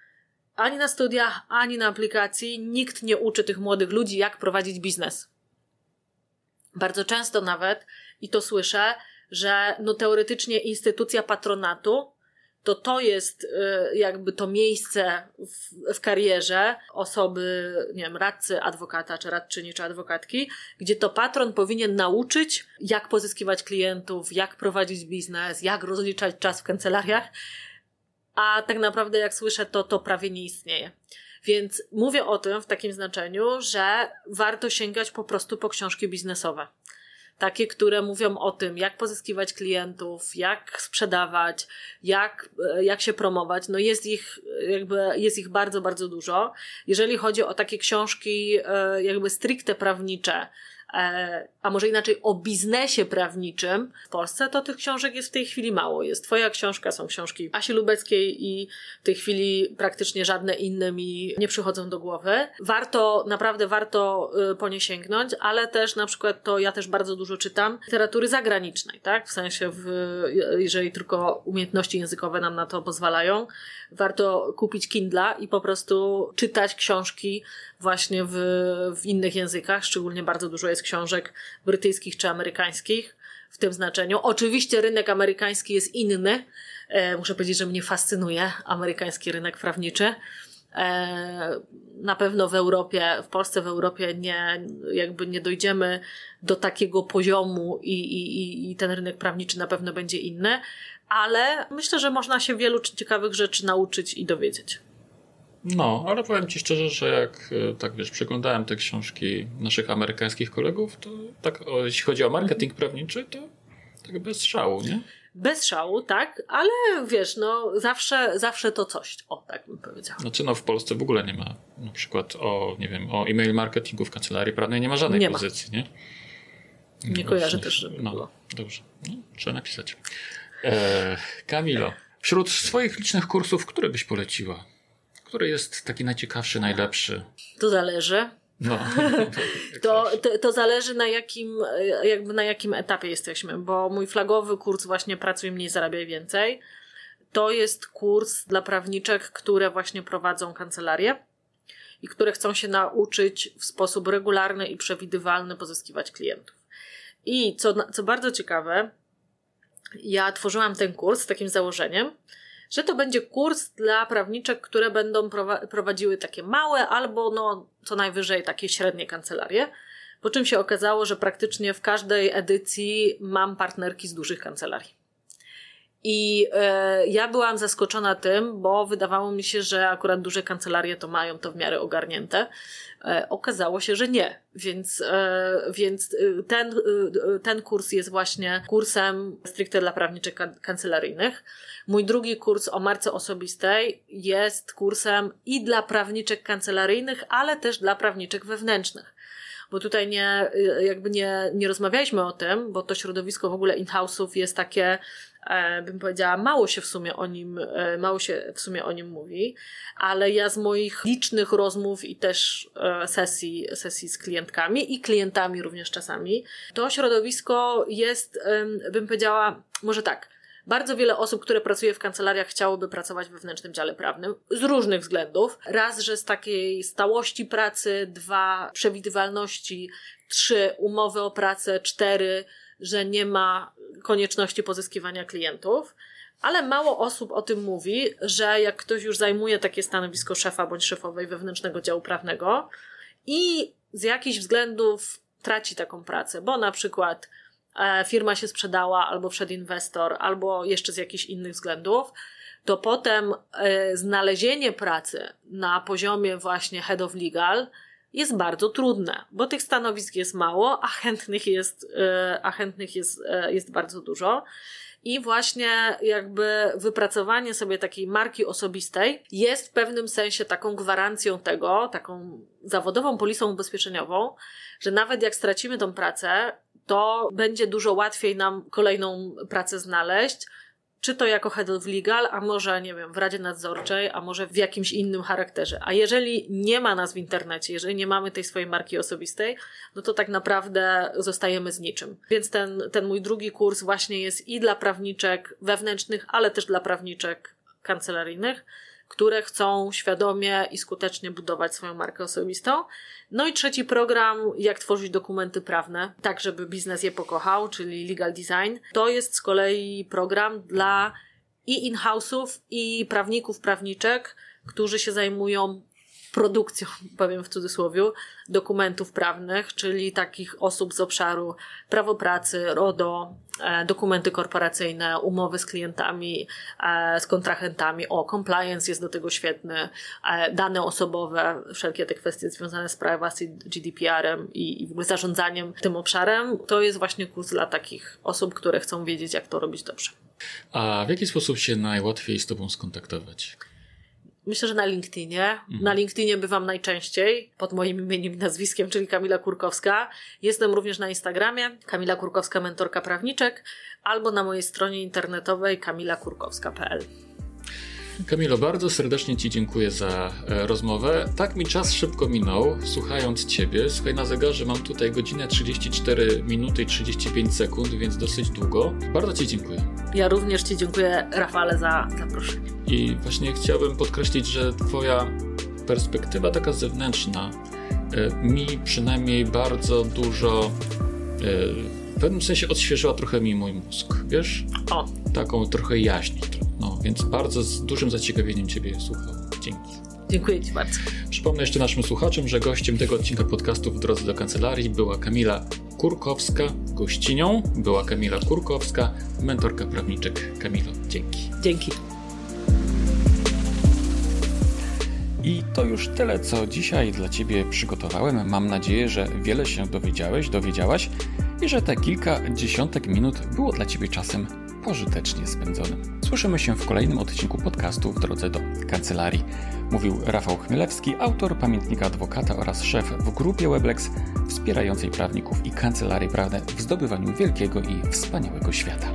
ani na studiach, ani na aplikacji nikt nie uczy tych młodych ludzi, jak prowadzić biznes. Bardzo często nawet, i to słyszę, że no teoretycznie instytucja patronatu to to jest y, jakby to miejsce w, w, karierze osoby, nie wiem, radcy, adwokata, czy radczyni, czy adwokatki, gdzie to patron powinien nauczyć, jak pozyskiwać klientów, jak prowadzić biznes, jak rozliczać czas w kancelariach, a tak naprawdę jak słyszę, to to prawie nie istnieje. Więc mówię o tym w takim znaczeniu, że warto sięgać po prostu po książki biznesowe takie, które mówią o tym, jak pozyskiwać klientów, jak sprzedawać, jak, e, jak się promować. No jest ich, jakby, jest ich bardzo, bardzo dużo. Jeżeli chodzi o takie książki, e, jakby stricte prawnicze, a może inaczej o biznesie prawniczym w Polsce, to tych książek jest w tej chwili mało. Jest twoja książka, są książki Asi Lubeckiej i w tej chwili praktycznie żadne inne mi nie przychodzą do głowy. Warto, naprawdę warto y, po nie sięgnąć, ale też na przykład to ja też bardzo dużo czytam literatury zagranicznej, tak? W sensie, w, jeżeli tylko umiejętności językowe nam na to pozwalają, warto kupić Kindla i po prostu czytać książki właśnie w, w innych językach. Szczególnie bardzo dużo jest książek brytyjskich czy amerykańskich w tym znaczeniu. Oczywiście rynek amerykański jest inny. E, muszę powiedzieć, że mnie fascynuje amerykański rynek prawniczy. E, na pewno w Europie, w Polsce, w Europie nie, jakby nie dojdziemy do takiego poziomu i, i, i ten rynek prawniczy na pewno będzie inny, ale myślę, że można się wielu ciekawych rzeczy nauczyć i dowiedzieć. No, ale powiem Ci szczerze, że jak e, tak wiesz, przeglądałem te książki naszych amerykańskich kolegów, to tak, jeśli chodzi o marketing prawniczy, to tak bez szału, nie? Bez szału, tak, ale wiesz, no zawsze, zawsze to coś, o tak bym powiedziała. Znaczy no w Polsce w ogóle nie ma na przykład o, nie wiem, o e-mail marketingu w kancelarii prawnej nie ma żadnej nie pozycji, ma. nie? Nie, nie kojarzę też, żeby no, było. Dobrze, no, trzeba napisać. E, Kamilo, wśród swoich licznych kursów, które byś poleciła? Który jest taki najciekawszy, najlepszy? To zależy. No. to, to, to, zależy na jakim, jakby na jakim etapie jesteśmy, bo mój flagowy kurs właśnie Pracuj mniej, zarabiaj więcej. To jest kurs dla prawniczek, które właśnie prowadzą kancelarię i które chcą się nauczyć w sposób regularny i przewidywalny pozyskiwać klientów. I co, co bardzo ciekawe, ja tworzyłam ten kurs z takim założeniem, że to będzie kurs dla prawniczek, które będą prowadziły takie małe albo no, co najwyżej takie średnie kancelarie. Po czym się okazało, że praktycznie w każdej edycji mam partnerki z dużych kancelarii. I e, ja byłam zaskoczona tym, bo wydawało mi się, że akurat duże kancelarie to mają to w miarę ogarnięte. E, okazało się, że nie. Więc, e, więc e, ten, e, ten kurs jest właśnie kursem stricte dla prawniczych kancelaryjnych. Mój drugi kurs o marce osobistej jest kursem i dla prawniczek kancelaryjnych, ale też dla prawniczek wewnętrznych bo tutaj nie, jakby nie, nie rozmawialiśmy o tym, bo to środowisko w ogóle in-house'ów jest takie E, bym powiedziała, mało się w sumie o nim, e, mało się w sumie o nim mówi, ale ja z moich licznych rozmów i też e, sesji, sesji z klientkami i klientami również czasami, to środowisko jest, bym powiedziała, może tak, Bardzo wiele osób, które pracuje w kancelariach, chciałoby pracować w wewnętrznym dziale prawnym z różnych względów. Raz, że z takiej stałości pracy, dwa, przewidywalności, trzy, umowy o pracę, cztery, że nie ma konieczności pozyskiwania klientów. Ale mało osób o tym mówi, że jak ktoś już zajmuje takie stanowisko szefa bądź szefowej wewnętrznego działu prawnego i z jakichś względów traci taką pracę, bo na przykład e, firma się sprzedała, albo wszedł inwestor, albo jeszcze z jakichś innych względów, to potem e, znalezienie pracy na poziomie właśnie head of legal jest bardzo trudne, bo tych stanowisk jest mało, a chętnych jest, e, a chętnych jest, jest bardzo dużo. I właśnie jakby wypracowanie sobie takiej marki osobistej jest w pewnym sensie taką gwarancją tego, taką zawodową polisą ubezpieczeniową, że nawet jak stracimy tą pracę, to będzie dużo łatwiej nam kolejną pracę znaleźć, czy to jako head of legal, a może, nie wiem, w Radzie Nadzorczej, a może w jakimś innym charakterze. A jeżeli nie ma nas w internecie, jeżeli nie mamy tej swojej marki osobistej, no to tak naprawdę zostajemy z niczym. Więc ten, ten mój drugi kurs właśnie jest i dla prawniczek wewnętrznych, ale też dla prawniczek kancelaryjnych które chcą świadomie i skutecznie budować swoją markę osobistą. No i trzeci program, jak tworzyć dokumenty prawne, tak żeby biznes je pokochał, czyli legal design. To jest z kolei program dla i in-house'ów, i prawników, prawniczek, którzy się zajmują produkcją, powiem w cudzysłowie, dokumentów prawnych, czyli takich osób z obszaru prawo pracy, RODO, e, dokumenty korporacyjne, umowy z klientami, e, z kontrahentami. O, compliance jest do tego świetny, e, dane osobowe, wszelkie te kwestie związane z privacy, GDPR-em i, w ogóle zarządzaniem tym obszarem. To jest właśnie kurs dla takich osób, które chcą wiedzieć, jak to robić dobrze. A w jaki sposób się najłatwiej z Tobą skontaktować? Myślę, że na LinkedInie. Mhm. Na LinkedInie bywam najczęściej pod moim imieniem i nazwiskiem, czyli Kamila Kurkowska. Jestem również na Instagramie Kamila Kurkowska, mentorka prawniczek, albo na mojej stronie internetowej kamilakurkowska.pl. Kamilo, bardzo serdecznie Ci dziękuję za e, rozmowę. Tak mi czas szybko minął, słuchając Ciebie. Słuchaj, na zegarze mam tutaj godzinę 34 minuty i 35 sekund, więc dosyć długo. Bardzo Ci dziękuję. Ja również Ci dziękuję, Rafale, za zaproszenie. I właśnie chciałbym podkreślić, że Twoja perspektywa taka zewnętrzna e, mi przynajmniej bardzo dużo e, w pewnym sensie odświeżyła trochę mi mój mózg, wiesz? O. Taką trochę jaśniej. No, więc bardzo z dużym zaciekawieniem Ciebie słucham. Dzięki. Dziękuję Ci bardzo. Przypomnę jeszcze naszym słuchaczom, że gościem tego odcinka podcastu w drodze do kancelarii była Kamila Kurkowska. Gościnią była Kamila Kurkowska, mentorka prawniczek Kamilo. Dzięki. Dzięki. I to już tyle, co dzisiaj dla Ciebie przygotowałem. Mam nadzieję, że wiele się dowiedziałeś, dowiedziałaś i że te kilka dziesiątek minut było dla Ciebie czasem pożytecznie spędzonym. Słyszymy się w kolejnym odcinku podcastu w drodze do kancelarii. Mówił Rafał Chmielewski, autor pamiętnika adwokata oraz szef w grupie Weblex wspierającej prawników i kancelarii prawne w zdobywaniu wielkiego i wspaniałego świata.